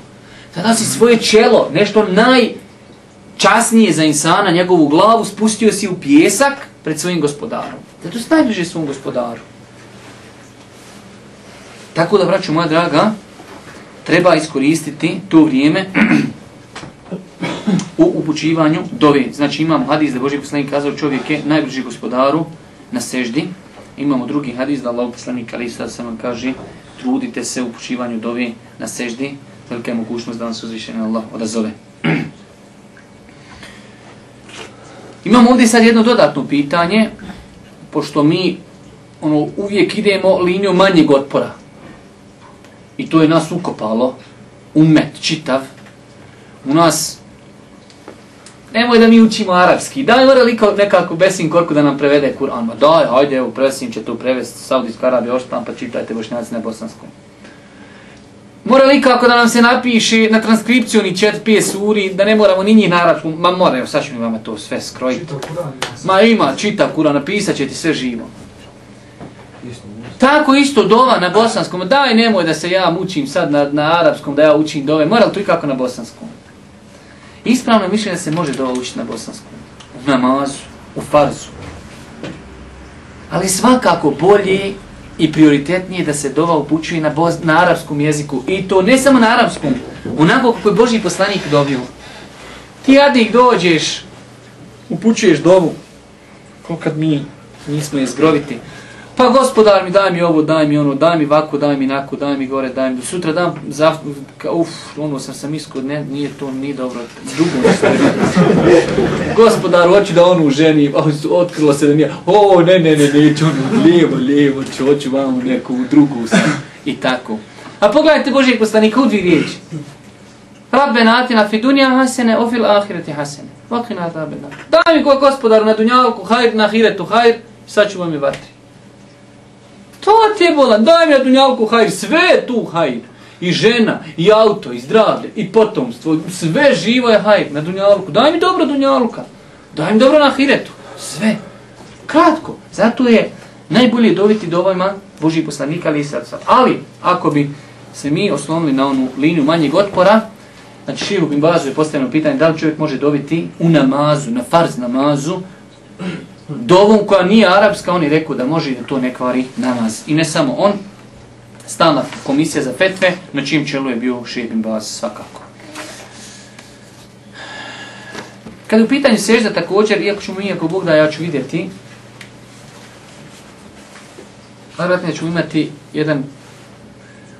Tada si svoje čelo, nešto najčasnije za insana, njegovu glavu, spustio si u pjesak pred svojim gospodarom. Zato si najbliže svom gospodaru. Tako da, braću moja draga, treba iskoristiti to vrijeme u upućivanju dove. Znači imamo hadis da Boži poslanik kazao čovjek je najbliži gospodaru na seždi. Imamo drugi hadis da Allah poslanik ali sad sam vam kaže trudite se u upućivanju dove na seždi. Velika je mogućnost da vam se uzvišeni Allah odazove. Imamo ovdje sad jedno dodatno pitanje, pošto mi ono uvijek idemo linijom manjeg otpora. I to je nas ukopalo, umet, čitav. U nas nemoj da mi učimo arapski. Daj mora li nekako Besin Korku da nam prevede Kur'an. Ma daj, hajde, evo, Besin će to prevesti Saudijska Arabija, oštam, pa čitajte bošnjaci na bosanskom. Mora li kako da nam se napiše na transkripciju ni čet pije suri, da ne moramo ni njih na arapskom. Ma mora, evo, sad ću mi vama to sve skrojiti. Ma ima, čita Kur'an, napisat će ti sve živo. Tako isto dova na bosanskom. Daj, nemoj da se ja mučim sad na, na arapskom, da ja učim dove. Mora li to i kako na bosanskom? Ispravno mišljenje se može dova učiti na bosanskom, u namazu, u farzu. Ali svakako bolje i prioritetnije da se dova upućuje na, boz, na arapskom jeziku. I to ne samo na arapskom, onako kako je Božji poslanik dobio. Ti jadnik dođeš, upućuješ dovu, kao kad mi nismo je zgroviti. Pa gospodar mi daj mi ovo, daj mi ono, daj mi ovako, daj mi nako, daj mi gore, daj mi sutra dam za uf, ono sam sam isko, ne, nije to ni dobro. Dugo Gospodar hoće da onu ženi, otkrilo se da nije, O, ne, ne, ne, ne, ću ono, lijevo, lijevo, ću, hoću vam neku drugu sam. I tako. A pogledajte Božijeg poslanika u dvije riječi. Rabbe natina fi dunja hasene, ofil ahireti hasene. Vakina rabbe natina. Daj mi ko gospodaru na dunjalku, hajr, na hiretu, hajr, sad ću vam je vatri. Šta te bola? daj mi na dunjalku hajr, sve je tu hajr. I žena, i auto, i zdravlje, i potomstvo, sve živo je hajr na dunjalku. Daj mi dobro dunjalka, daj mi dobro na hiretu, sve. Kratko, zato je najbolje dobiti ovima Božih poslanika ali srca. Ali, ako bi se mi oslonili na onu liniju manjeg otpora, znači širu bin bazu je postavljeno pitanje da li čovjek može dobiti u namazu, na farz namazu, dovom koja nije arapska, on je rekao da može i da to ne kvari namaz. I ne samo on, stalna komisija za fetve, na čijem čelu je bio širu baz svakako. Kad u pitanju sežda također, iako ćemo mi, ako Bog da, ja ću vidjeti, Vjerojatno ćemo imati jedan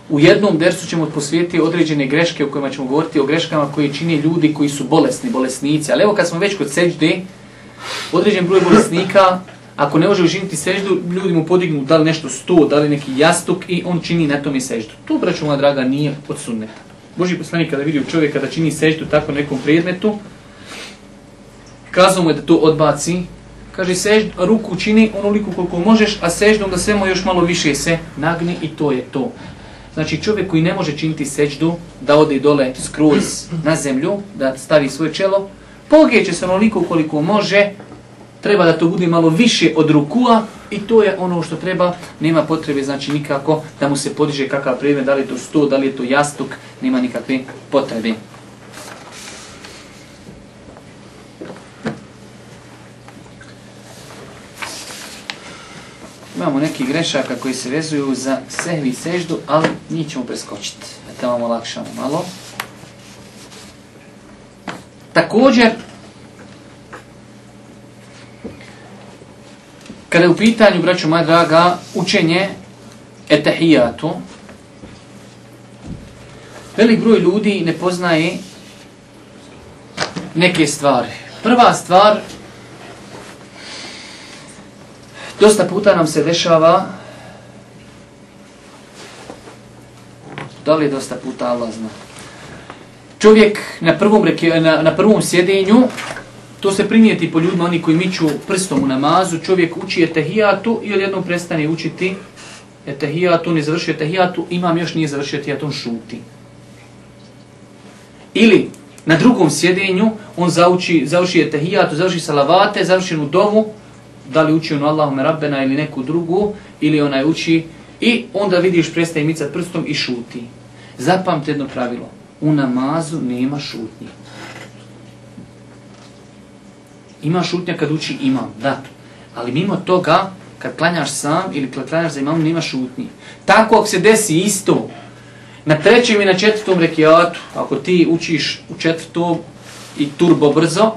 u jednom dersu ćemo posvijeti određene greške u kojima ćemo govoriti o greškama koje čini ljudi koji su bolesni, bolesnici. Ali evo kad smo već kod seđde, određen broj bolesnika, ako ne može učiniti seždu, ljudi mu podignu da li nešto sto, da li neki jastuk i on čini na tome seždu. To, braću moja draga, nije od sunneta. Boži poslanik kada vidi čovjeka da čini seždu tako nekom predmetu, kazao mu je da to odbaci, kaže sežd, ruku čini onoliko koliko možeš, a seždom da svemo još malo više se nagni i to je to. Znači čovjek koji ne može činiti seždu, da ode dole skroz na zemlju, da stavi svoje čelo, pogeće se onoliko koliko može, treba da to bude malo više od rukua i to je ono što treba, nema potrebe znači nikako da mu se podiže kakav predmet, da li je to sto, da li je to jastuk, nema nikakve potrebe. Imamo neki grešaka koji se vezuju za sehvi i seždu, ali njih ćemo preskočiti. Da vam olakšamo malo. Također, kada je u pitanju, braćo moja draga, učenje etahijatu, velik broj ljudi ne poznaje neke stvari. Prva stvar Dosta puta nam se dešava, da li dosta puta Allah zna, čovjek na prvom, reke, na, na prvom sjedenju, to se primijeti po ljudima, oni koji miču prstom u namazu, čovjek uči etahijatu i odjednom prestane učiti etahijatu, ne završio etahijatu, imam još nije završio etahijatu, on šuti. Ili na drugom sjedenju, on zauči, završi etahijatu, završi salavate, završi u domu, da li uči ono Allahume Rabbena ili neku drugu, ili onaj uči, i onda vidiš prestaje micat prstom i šuti. Zapamte jedno pravilo, u namazu nema šutnje. Ima šutnja kad uči imam, da. Ali mimo toga, kad klanjaš sam ili kad klanjaš za imam, nema šutnje. Tako ako se desi isto, na trećem i na četvrtom rekiatu, ako ti učiš u četvrtom i turbo brzo,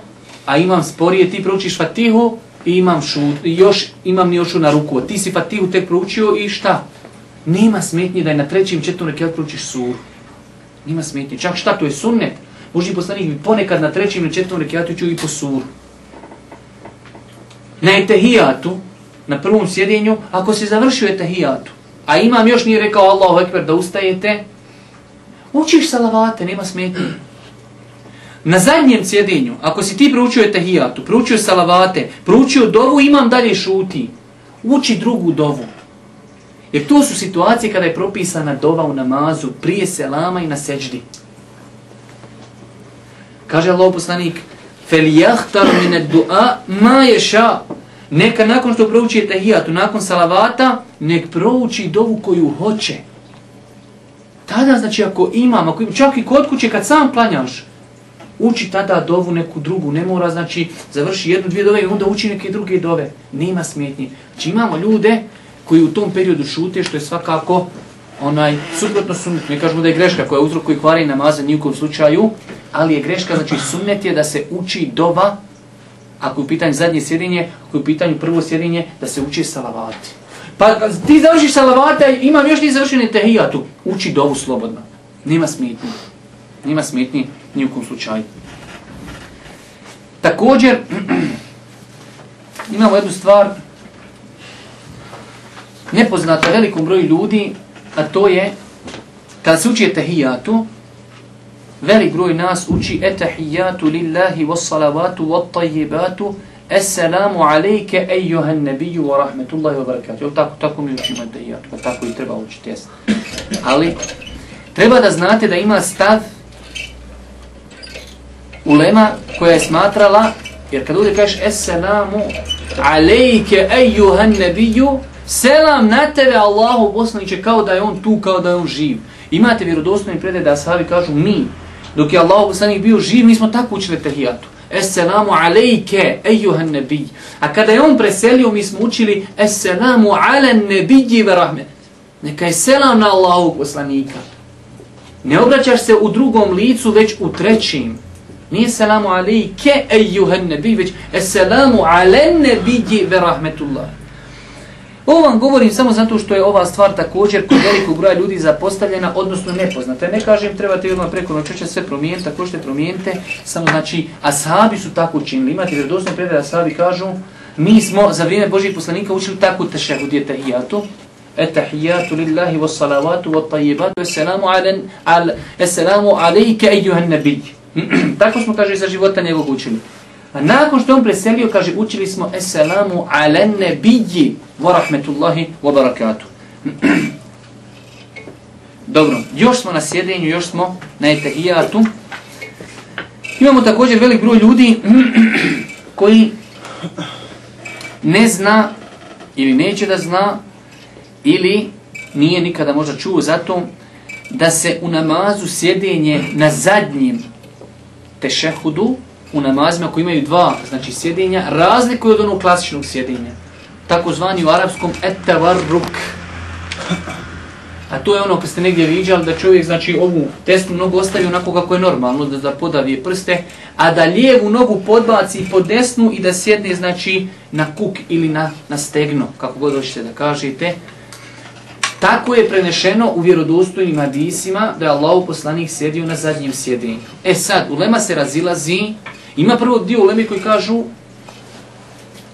a imam sporije, ti proučiš fatihu, i imam šut, još imam ni još na ruku. Ti si Fatihu tek proučio i šta? Nema smetnje da je na trećem i četvrtom rekiatu proučiš suru. Nema smetnje. Čak šta to je sunnet? Boži poslanik bi ponekad na trećem ili četvrtom rekiatu čuo i po suru. Na etehijatu, na prvom sjedinju, ako se završio etehijatu, a imam još nije rekao Allahu Ekber da ustajete, učiš salavate, nema smetnje. Na zadnjem sjedinju, ako si ti proučio etahijatu, proučio salavate, proučio dovu, imam dalje šuti. Uči drugu dovu. Jer to su situacije kada je propisana dova u namazu, prije selama i na seđdi. Kaže Allah poslanik, فَلْيَحْتَرْ مِنَ الدُّعَ مَا يَشَا Neka nakon što prouči etahijatu, nakon salavata, nek prouči dovu koju hoće. Tada, znači, ako imam, ako imam, čak i kod kuće, kad sam planjaš, uči tada dovu neku drugu, ne mora, znači, završi jednu, dvije dove i onda uči neke druge dove. Nema smjetnje. Znači, imamo ljude koji u tom periodu šute, što je svakako onaj, suprotno sunnet. Mi kažemo da je greška koja uzrok koji kvari u nijukom slučaju, ali je greška, znači, sunnet je da se uči doba, ako je u pitanju zadnje sjedinje, ako je u pitanju prvo sjedinje, da se uči salavati. Pa ti završiš salavata, imam još ti završeni tehijatu, uči dovu slobodno. Nema smetni. Nema smetni nijukom slučaju. Također, (clears throat) imamo jednu stvar nepoznata velikom broju ljudi, a to je kada se uči etahijatu, velik broj nas uči etahijatu lillahi wassalavatu salavatu Esselamu alejke ejuhan nebiju wa rahmetullahi wa barakatuh. Tako, tako mi učimo etahijatu, pa tako i treba učiti, jesno. Ali, treba da znate da ima stav ulema koja je smatrala, jer kad ovdje kažeš Esselamu alejke ejuhan nebiju, selam na tebe Allahu poslaniće kao da je on tu, kao da je on živ. Imate vjerodostojni predaj da sahabi kažu mi, dok je Allahu poslanik bio živ, mi smo tako učili tehijatu. Esselamu alejke, ejuhan nebij. A kada je on preselio, mi smo učili Esselamu ale nebiji ve rahmet. Neka je selam na Allahu poslanika. Ne obraćaš se u drugom licu, već u trećim. Nije selamu alejke, ejuhan nebij, već Esselamu ale nebiji ve rahmetullah. Ovo vam govorim samo zato što je ova stvar također kod velikog broja ljudi zapostavljena, odnosno nepoznata. Ne kažem, trebate odmah preko noćeća sve promijeniti, tako što promijenite, samo znači, ashabi su tako učinili. Imate vjerodosne predaje, ashabi kažu, mi smo za vrijeme Božih poslanika učili tako tešehud je tahijatu, etahijatu lillahi wa salavatu wa tajibatu, eselamu, alen, al, eselamu alejke ejuhan nabij. (clears throat) tako smo, kaže, za života njegovog učili. A nakon što on preselio, kaže, učili smo Esselamu ala nebiji wa rahmetullahi wa barakatuh. (clears throat) Dobro, još smo na sjedenju, još smo na etahijatu. Imamo također velik broj ljudi (clears throat) koji ne zna ili neće da zna ili nije nikada možda čuo zato da se u namazu sjedenje na zadnjem tešehudu u namazima koji imaju dva znači sjedinja, razlikuju od onog klasičnog sjedinja. Takozvani u arapskom etavarruk. A to je ono kad ste negdje viđali da čovjek znači ovu desnu nogu ostavi onako kako je normalno, da, da podavije prste, a da lijevu nogu podbaci pod desnu i da sjedne znači na kuk ili na, na stegno, kako god hoćete da kažete. Tako je prenešeno u vjerodostojnim hadisima da je Allah poslanik sjedio na zadnjem sjedinju. E sad, ulema se razilazi Ima prvo dio ulemi koji kažu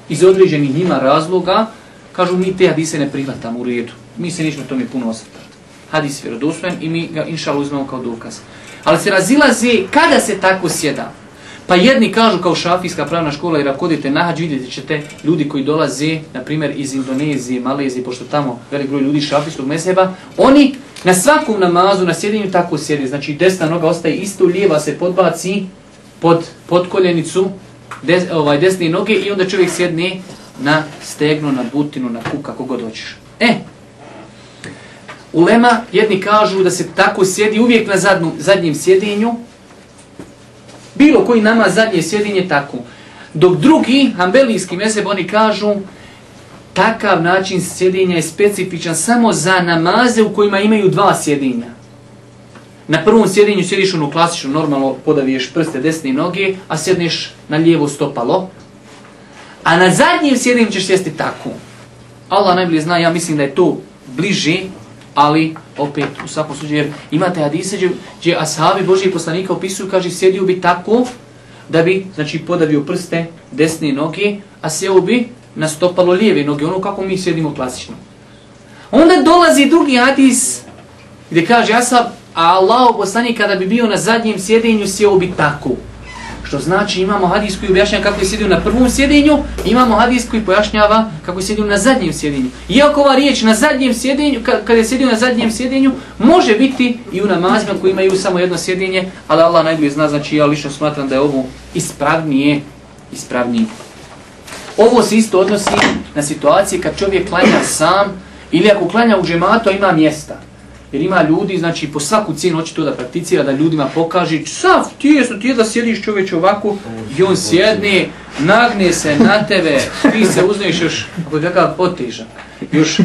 iz određenih njima razloga, kažu mi te hadise ne prihvatamo u redu. Mi se nećemo tome puno osvrtati. Hadis je i mi ga inša uzmemo kao dokaz. Ali se razilaze kada se tako sjeda. Pa jedni kažu kao šafijska pravna škola, jer ako odete na hađu, vidjet ćete ljudi koji dolaze, na primjer iz Indonezije, Malezije, pošto tamo velik broj ljudi šafijskog meseba, oni na svakom namazu, na sjedinju tako sjede. Znači desna noga ostaje isto, lijeva se podbaci, pod podkoljenicu des, ovaj desne noge i onda čovjek sjedne na stegnu, na butinu, na kuk, kako god hoćeš. E, ulema jedni kažu da se tako sjedi uvijek na zadnu, zadnjem sjedinju, bilo koji nama zadnje sjedinje tako. Dok drugi, hambelijski meseb, oni kažu takav način sjedinja je specifičan samo za namaze u kojima imaju dva sjedinja. Na prvom sjedinju sjediš ono klasično, normalno podaviješ prste desne noge, a sjedneš na lijevo stopalo. A na zadnjem sjedinju ćeš sjesti tako. Allah najbolje zna, ja mislim da je to bliže, ali opet u svakom slučaju, jer imate hadise gdje, gdje ashabi Božije poslanika opisuju, kaže, sjedio bi tako da bi, znači, podavio prste desne noge, a sjeo bi na stopalo lijeve noge, ono kako mi sjedimo klasično. Onda dolazi drugi hadis gdje kaže, ashab, a Allah poslanik kada bi bio na zadnjem sjedenju sjeo bi tako. Što znači imamo hadis koji objašnjava kako je sjedio na prvom sjedenju, imamo hadis koji pojašnjava kako je sjedio na zadnjem sjedenju. Iako ova riječ na zadnjem sjedenju, kada je sjedio na zadnjem sjedenju, može biti i u namazima koji imaju samo jedno sjedenje, ali Allah najbolje zna, znači ja lično smatram da je ovo ispravnije, ispravnije. Ovo se isto odnosi na situacije kad čovjek klanja sam ili ako klanja u džematu, ima mjesta. Jer ima ljudi, znači po svaku cijenu hoće to da prakticira, da ljudima pokaže, sav, ti je, ti je da sjediš čovječ ovako, i on sjedne, nagne se na tebe, ti se uzneš još, ako je kakav potežak, još,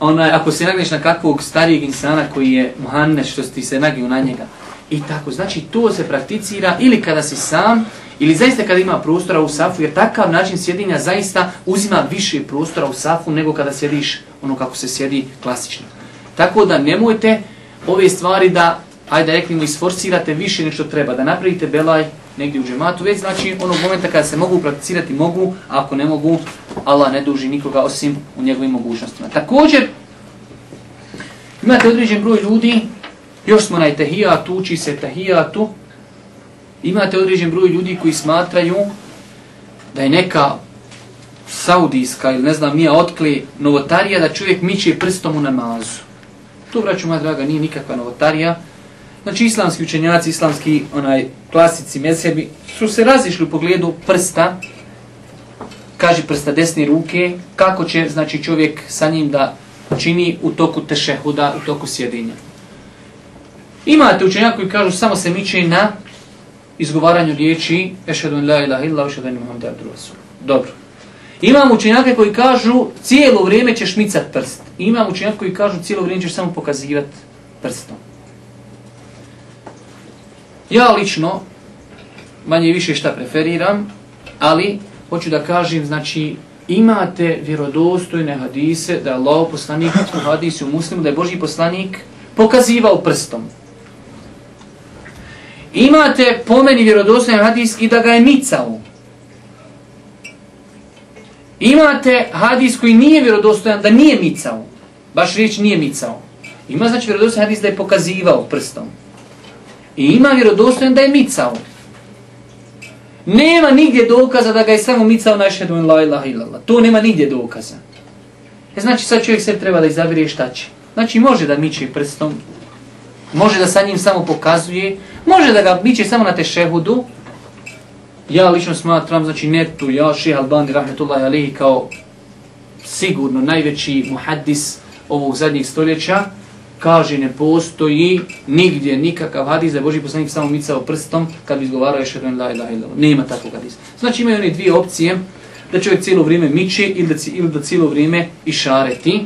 onaj, ako se nagneš na kakvog starijeg insana koji je muhannes, što ti se nagio na njega, i tako, znači to se prakticira ili kada si sam, ili zaista kada ima prostora u safu, jer takav način sjedinja zaista uzima više prostora u safu nego kada sjediš ono kako se sjedi klasično. Tako da nemojte ove stvari da, ajde rekli mu, isforsirate više nešto treba, da napravite belaj negdje u džematu, već znači onog momenta kada se mogu prakticirati, mogu, a ako ne mogu, Allah ne duži nikoga osim u njegovim mogućnostima. Također, imate određen broj ljudi, još smo na etahijatu, uči se etahijatu, imate određen broj ljudi koji smatraju da je neka saudijska ili ne znam nije otkli novotarija da čovjek miče prstom u namazu. To, braću moja draga, nije nikakva novotarija. Znači, islamski učenjaci, islamski onaj klasici, mezhebi, su se razišli u pogledu prsta, kaže prsta desne ruke, kako će znači čovjek sa njim da čini u toku tešehuda, u toku sjedinja. Imate učenjaka koji kažu samo se miče na izgovaranju riječi ešhedun la ilaha illa ešhedun en muhammed abdu rasul. Dobro. Imam učenjake koji kažu cijelo vrijeme ćeš micat prst. Imam učenjake koji kažu cijelo vrijeme ćeš samo pokazivati prstom. Ja lično manje više šta preferiram, ali hoću da kažem, znači, imate vjerodostojne hadise da je Allah poslanik u hadisu u muslimu, da je Boži poslanik pokazivao prstom. Imate pomeni vjerodostojne hadis i da ga je micao. Imate hadis koji nije vjerodostojan da nije micao. Baš riječ nije micao. Ima znači vjerodostojan hadis da je pokazivao prstom. I ima vjerodostojan da je micao. Nema nigdje dokaza da ga je samo micao na šedu in la ilaha illallah. To nema nigdje dokaza. E znači sad čovjek se treba da izabire šta će. Znači može da miče prstom, može da sa njim samo pokazuje, može da ga miče samo na tešehudu. Ja lično smatram, znači Netu, ja šeha Albani rahmetullahi alihi kao sigurno najveći muhaddis ovog zadnjih stoljeća, kaže ne postoji nigdje nikakav hadis da je Boži poslanik samo micao prstom kad bi izgovarao još jedan la ilaha illallah. Nema takvog hadisa. Znači imaju one dvije opcije da čovjek cijelo vrijeme miče ili da, ili da cijelo vrijeme išareti.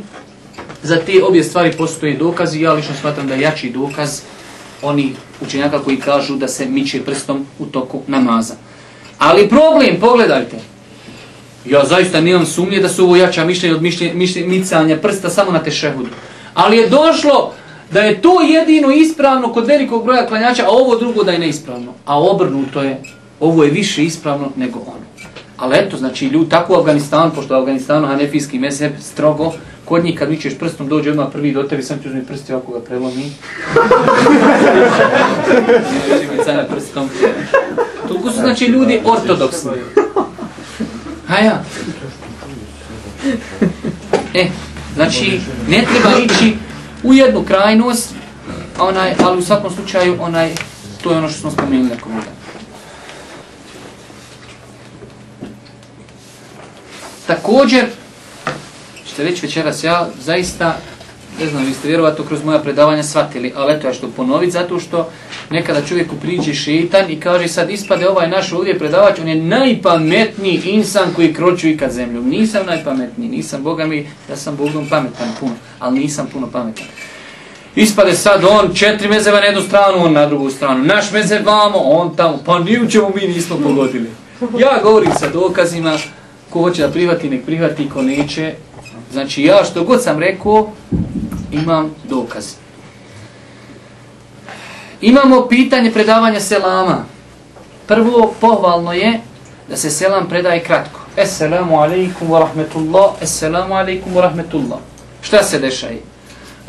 Za te obje stvari postoje dokazi. Ja lično smatram da je jači dokaz oni učenjaka koji kažu da se miče prstom u toku namaza. Ali problem, pogledajte. Ja zaista nemam sumnje da su ovo jača mišljenje od mišljenja, mišljenja micanja prsta samo na tešehudu. Ali je došlo da je to jedino ispravno kod velikog broja klanjača, a ovo drugo da je neispravno. A obrnuto je, ovo je više ispravno nego ono. Ali eto, znači, ljudi, tako u Afganistanu, pošto u Afganistanu hanefijski mezheb strogo, kod njih kad mičeš prstom, dođe odmah prvi do tebi, sam ti uzmi prsti ovako ga prelomi. (laughs) Neće prstom. Toliko su, znači, ljudi ortodoksni. Haja. E, Znači, ne treba ići u jednu krajnost, onaj, ali u svakom slučaju, onaj, to je ono što smo spomenuli nekom da. Također, što reći večeras, ja zaista ne znam, vi ste vjerovato kroz moja predavanja shvatili, ali eto ja što ponoviti, zato što nekada čovjeku priđe šeitan i kaže sad ispade ovaj naš ovdje predavač, on je najpametniji insan koji kroču ikad zemljom. Nisam najpametniji, nisam Boga mi, ja sam Bogom pametan puno, ali nisam puno pametan. Ispade sad on četiri mezeva na jednu stranu, on na drugu stranu. Naš mezev vamo, on tamo, pa ni u čemu mi nismo pogodili. Ja govorim sa dokazima, ko hoće da prihvati, nek prihvati, ko neće. Znači ja što god sam rekao, imam dokaz. Imamo pitanje predavanja selama. Prvo, pohvalno je da se selam predaje kratko. Esselamu alaikum wa rahmetullah, esselamu alaikum wa rahmetullah. Šta se dešaje?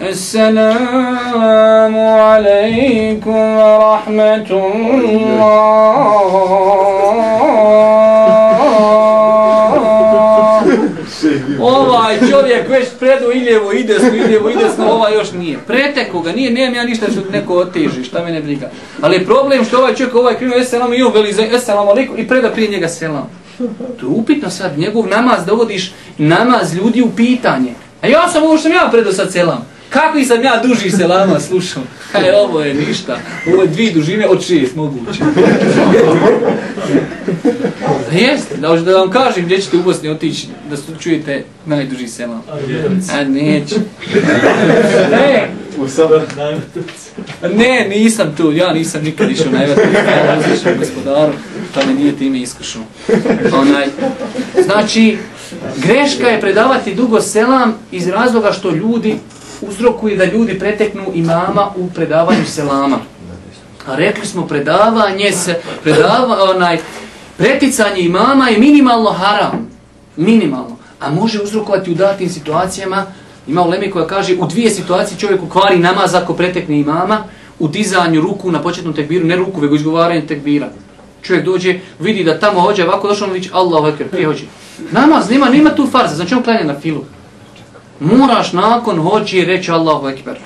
Assalamu alaikum wa rahmetullah. Ovaj čovjek već predu iljevo, lijevo i desno, i ovaj još nije. Preteko ga, nije, nemam ja ništa što neko oteži, šta me ne briga. Ali je problem što ovaj čovjek ovaj krivo eselam i on veli za eselam alikum i preda prije njega selam. To je upitno sad, njegov namaz dovodiš namaz ljudi u pitanje. A ja sam ovo što sam ja predao sad selam. Kako sam ja duži selama slušao? E, ovo je ništa. Ovo je dvije dužine od šest moguće. (laughs) Jeste, da, da vam kažem gdje ćete u Bosni otići da čujete najduži selam. A neće. (laughs) Ne. Ne, nisam tu, ja nisam nikad išao najvati. Ja različam gospodaru, pa me nije time iskušao. Onaj, znači, greška je predavati dugo selam iz razloga što ljudi uzrokuje da ljudi preteknu imama u predavanju selama. A rekli smo predavanje se, predava, onaj, preticanje imama je minimalno haram. Minimalno. A može uzrokovati u datim situacijama, ima uleme koja kaže u dvije situacije čovjeku kvari namaz ako pretekne imama, u dizanju ruku na početnom tekbiru, ne ruku, vego izgovaranju tekbira. Čovjek dođe, vidi da tamo hođe, ovako došao on viće, Allahu ekber, prije hođe. Namaz, nema, nema tu farza, znači on klanja na filu. Moraš nakon hoći reći Allahu ekber.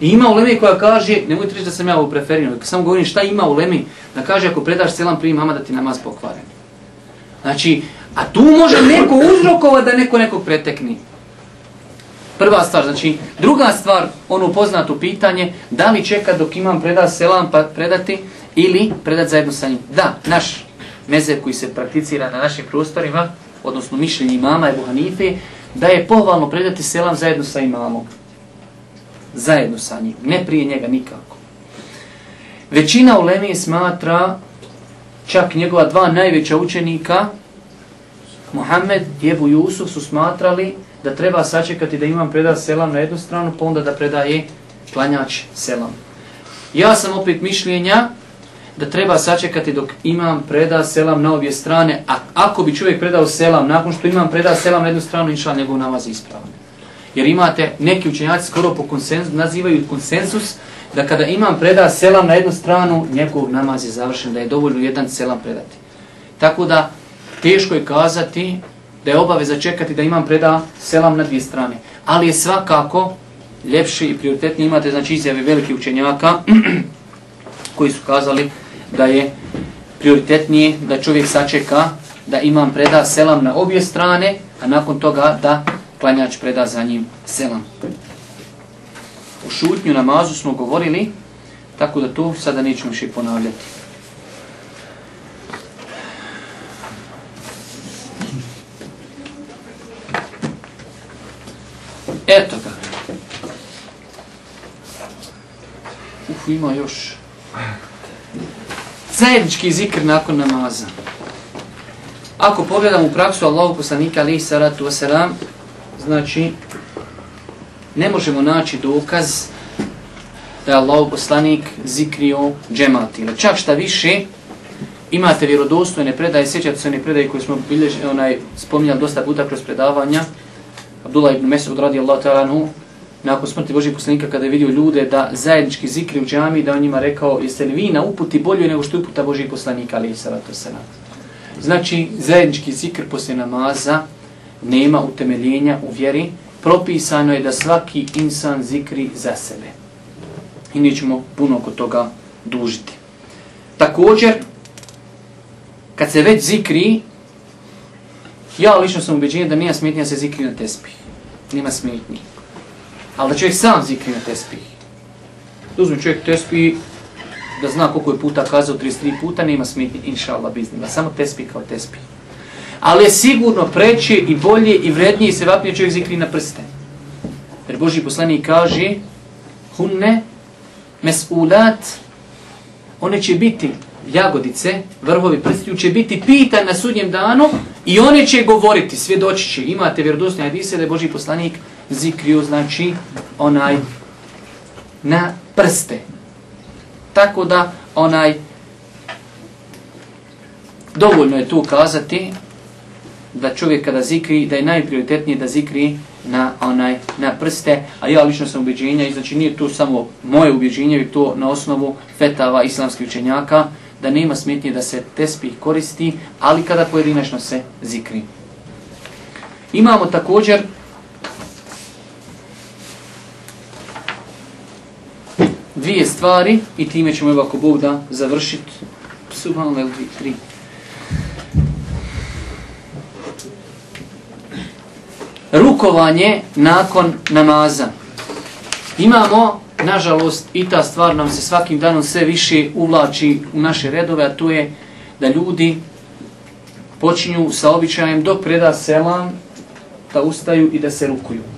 I ima ulemi koja kaže, nemojte reći da sam ja ovo preferio, samo govorim šta ima ulemi, da kaže ako predaš selam prije mama da ti namaz pokvaren. Znači, a tu može neko uzrokova da neko nekog pretekni. Prva stvar, znači, druga stvar, ono poznato pitanje, da li čeka dok imam preda selam pa predati ili predati zajedno sa njim. Da, naš meze koji se prakticira na našim prostorima, odnosno mišljenje imama Ebu Hanife, da je pohvalno predati selam zajedno sa imamom. Zajedno sa njim, ne prije njega nikako. Većina ulemi smatra čak njegova dva najveća učenika, Muhammed i Ebu Jusuf su smatrali da treba sačekati da imam preda selam na jednu stranu, pa onda da predaje klanjač selam. Ja sam opet mišljenja da treba sačekati dok imam preda selam na obje strane, a ako bi čovjek predao selam, nakon što imam preda selam na jednu stranu, inša njegov namaz ispravan. Jer imate, neki učenjaci skoro po konsensus, nazivaju konsensus, da kada imam preda selam na jednu stranu, njegov namaz je završen, da je dovoljno jedan selam predati. Tako da, teško je kazati da je obaveza čekati da imam preda selam na dvije strane. Ali je svakako ljepši i prioritetni imate znači izjave velikih učenjaka (clears throat) koji su kazali da je prioritetnije da čovjek sačeka da imam preda selam na obje strane, a nakon toga da klanjač preda za njim selam. U šutnju namazu smo govorili, tako da to sada nećemo še ponavljati. Eto ga. Uf, ima još. Zajednički zikr nakon namaza. Ako pogledam u praksu Allahu poslanika alaihi salatu wasalam, znači, ne možemo naći dokaz da je Allahu poslanik zikrio džemati. Ili čak šta više, imate vjerodostojne predaje, sjećate se one predaje koje smo bilježi, onaj, spominjali dosta puta kroz predavanja, Abdullah ibn Mesud radi Allah ta'ala anhu, nakon smrti Božih poslanika kada je vidio ljude da zajednički zikri u džami, da on njima rekao, jeste li vi na uputi bolje nego što je uputa Božih poslanika, ali i salatu salam. Znači, zajednički zikr poslije namaza nema utemeljenja u vjeri, propisano je da svaki insan zikri za sebe. I nećemo puno oko toga dužiti. Također, kad se već zikri, Ja lično sam ubeđen da nije smetnija se zikri na tespih. Nema smetnji. Ali da čovjek sam zikri na tespih. Da uzme čovjek tespih, da zna koliko je puta kazao, 33 puta, nema smetnje, inša Allah, biznila. Samo tespih kao tespih. Ali je sigurno preće i bolje i vrednije se vapnije čovjek zikri na prste. Jer Boži poslanik kaže, hunne mesulat, one će biti jagodice, vrhovi prstiju, će biti pitan na sudnjem danu i one će govoriti, svjedoći će. Imate vjerodosne hadise da je Boži poslanik zikrio, znači, onaj na prste. Tako da, onaj, dovoljno je tu kazati da čovjek kada zikri, da je najprioritetnije da zikri na onaj na prste, a ja lično sam ubeđenja, i znači nije to samo moje ubeđenje, to na osnovu fetava islamskih učenjaka, da nema smetnje da se tespih koristi, ali kada pojedinačno se zikri. Imamo također dvije stvari i time ćemo evo ako Bog da završiti. Subhanallah, dvije, tri. Rukovanje nakon namaza. Imamo nažalost, i ta stvar nam se svakim danom sve više uvlači u naše redove, a to je da ljudi počinju sa običajem dok preda selam da ustaju i da se rukuju.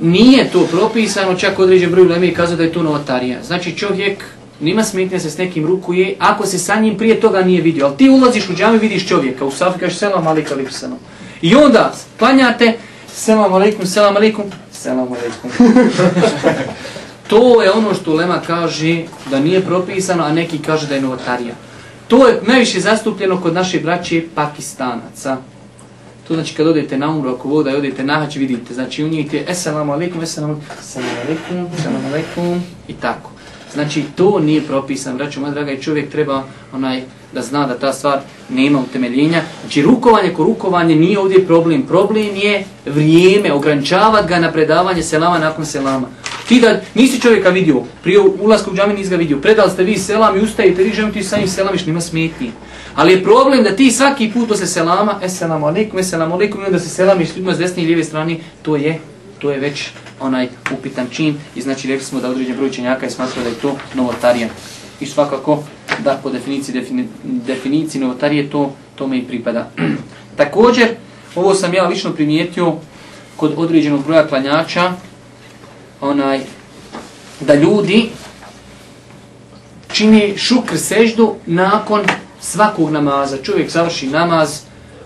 Nije to propisano, čak određen broj lemi kazao da je to novotarija. Znači čovjek nima smetnja se s nekim rukuje, ako se sa njim prije toga nije vidio. Ali ti ulaziš u džami, vidiš čovjeka, u safi kažeš selam, ali kalipsano. I onda klanjate, selam alaikum, selam alaikum, Selam alaikum. (laughs) to je ono što Lema kaže da nije propisano, a neki kaže da je novotarija. To je najviše zastupljeno kod naše braće Pakistanaca. To znači kad odete na umru, ako voda i odete na hać, vidite. Znači u njih je Esselamu alaikum, Esselamu alaikum, Esselamu alaikum i tako. Znači, to nije propisan. Braćo, moja draga, i čovjek treba onaj da zna da ta stvar nema utemeljenja. Znači, rukovanje ko rukovanje nije ovdje problem. Problem je vrijeme, ograničavati ga na predavanje selama nakon selama. Ti da nisi čovjeka vidio, prije ulazka u džami nisi ga vidio, predali ste vi selam i ustajete, vi želim ti sa njim selamiš, nima smetnji. Ali je problem da ti svaki put posle selama, eselamu alaikum, eselamu alaikum, i onda se selamiš s ljudima s desne i lijeve strane, to je, to je već onaj upitan čin i znači rekli smo da određen broj čenjaka je smatrao da je to novotarija. I svakako da po definiciji, defini, definiciji novotarije to tome i pripada. (clears throat) Također, ovo sam ja lično primijetio kod određenog broja klanjača, onaj, da ljudi čini šukr seždu nakon svakog namaza. Čovjek završi namaz,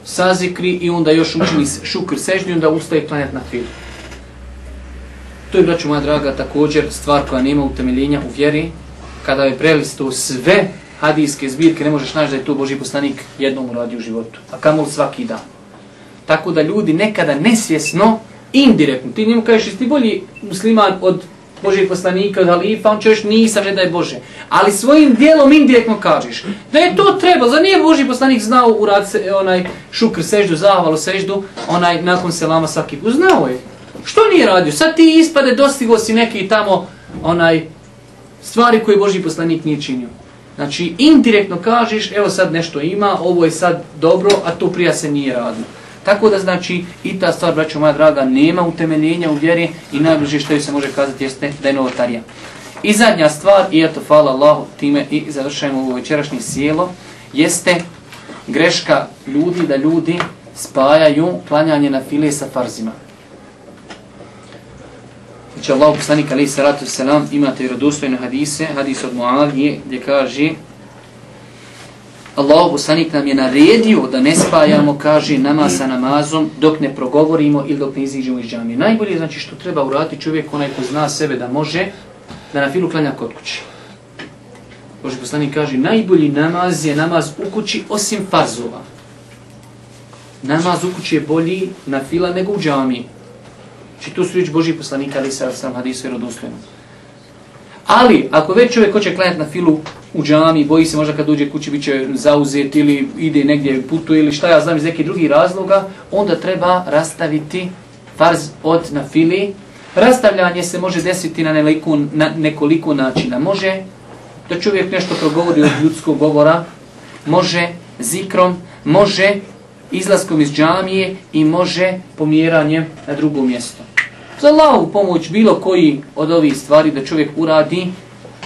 sazikri i onda još učini šukr seždu onda ustaje planet na filu. To je, braću moja draga, također stvar koja nema utemeljenja u vjeri. Kada je prelisto sve hadijske zbirke, ne možeš naći da je to Boži poslanik jednom uradio u životu. A kamol svaki dan. Tako da ljudi nekada nesvjesno, indirektno, ti njemu kažeš, ti bolji musliman od Božih poslanika, od halifa, on će još nisam, ne daj Bože. Ali svojim dijelom indirektno kažeš da je to treba, za nije Boži poslanik znao urad se, e, onaj šukr seždu, zahvalu seždu, onaj nakon selama svaki put. Znao je. Što nije radio? Sad ti ispade, dostigo si neki tamo onaj stvari koje Boži poslanik nije činio. Znači, indirektno kažeš, evo sad nešto ima, ovo je sad dobro, a to prija se nije radilo. Tako da znači i ta stvar, braćo moja draga, nema utemeljenja u vjeri i najbliže što se može kazati jeste da je novotarija. I zadnja stvar, i eto, hvala Allahu, time i završajemo ovo večerašnje sjelo, jeste greška ljudi da ljudi spajaju klanjanje na file sa farzima. Znači Allah poslanik alaih salatu selam imate vjerodostojne hadise, hadis od Mu'alije gdje kaže Allah poslanik nam je naredio da ne spajamo, kaže, nama sa namazom dok ne progovorimo ili dok ne iziđemo iz džamije. Najbolje znači što treba uraditi čovjek onaj ko zna sebe da može da na filu klanja kod kuće. Boži poslanik kaže, najbolji namaz je namaz u kući osim farzova. Namaz u kući je bolji na fila nego u džamiji. Znači, Či tu su riječ Boži poslanika, ali sa sam hadisu vjerodostojno. Ali, ako već čovjek hoće klanjati na filu u džami, boji se možda kad dođe kući bit će zauzet ili ide negdje putu ili šta ja znam iz nekih drugih razloga, onda treba rastaviti farz od na fili. Rastavljanje se može desiti na, neliko, na nekoliko načina. Može da čovjek nešto progovori od ljudskog govora, može zikrom, može izlaskom iz džamije i može pomjeranjem na drugo mjesto. Za Allahu pomoć bilo koji od ovih stvari da čovjek uradi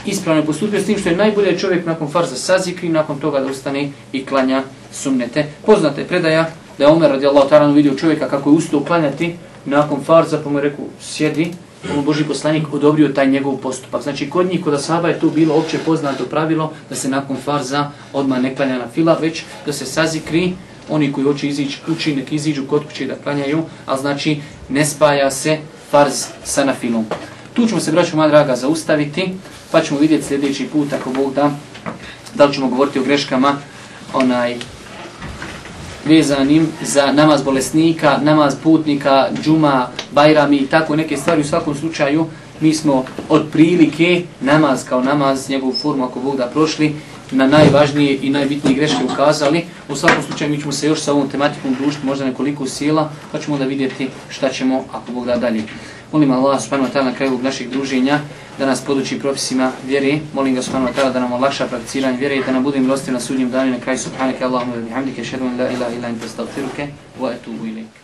ispravno postupio s tim što je najbolje čovjek nakon farza sazikri, nakon toga da ustane i klanja sunnete. Poznate predaja da je Omer radijallahu ta'ala vidio čovjeka kako je ustao klanjati nakon farza, pa mu je rekao sjedi, pa mu Boži poslanik odobrio taj njegov postupak. Znači kod njih, kod Asaba je to bilo opće poznato pravilo da se nakon farza odmah ne klanja na fila, već da se sazikri, oni koji hoće izići kući, nek iziđu kod kuće da klanjaju, ali znači ne spaja se farz sa nafilom. Tu ćemo se, braću moja draga, zaustaviti, pa ćemo vidjeti sljedeći put, ako Bog da, da li ćemo govoriti o greškama, onaj, vezanim za namaz bolesnika, namaz putnika, džuma, bajrami i tako neke stvari. U svakom slučaju, mi smo od prilike namaz kao namaz, njegovu formu, ako Bog da prošli, na najvažnije i najbitnije greške ukazali. U svakom slučaju mi ćemo se još sa ovom tematikom družiti možda nekoliko sila, pa ćemo da vidjeti šta ćemo ako Bog da dalje. Molim Allah subhanahu wa ta'ala na kraju naših druženja da nas poduči propisima vjere. Molim ga subhanahu wa ta'ala da nam olakša prakticiranje vjere i da nam bude milostiv na sudnjem danu na kraju subhanaka Allahumma wa bihamdika ashhadu an la ilaha illa anta astaghfiruka wa atubu ilayk.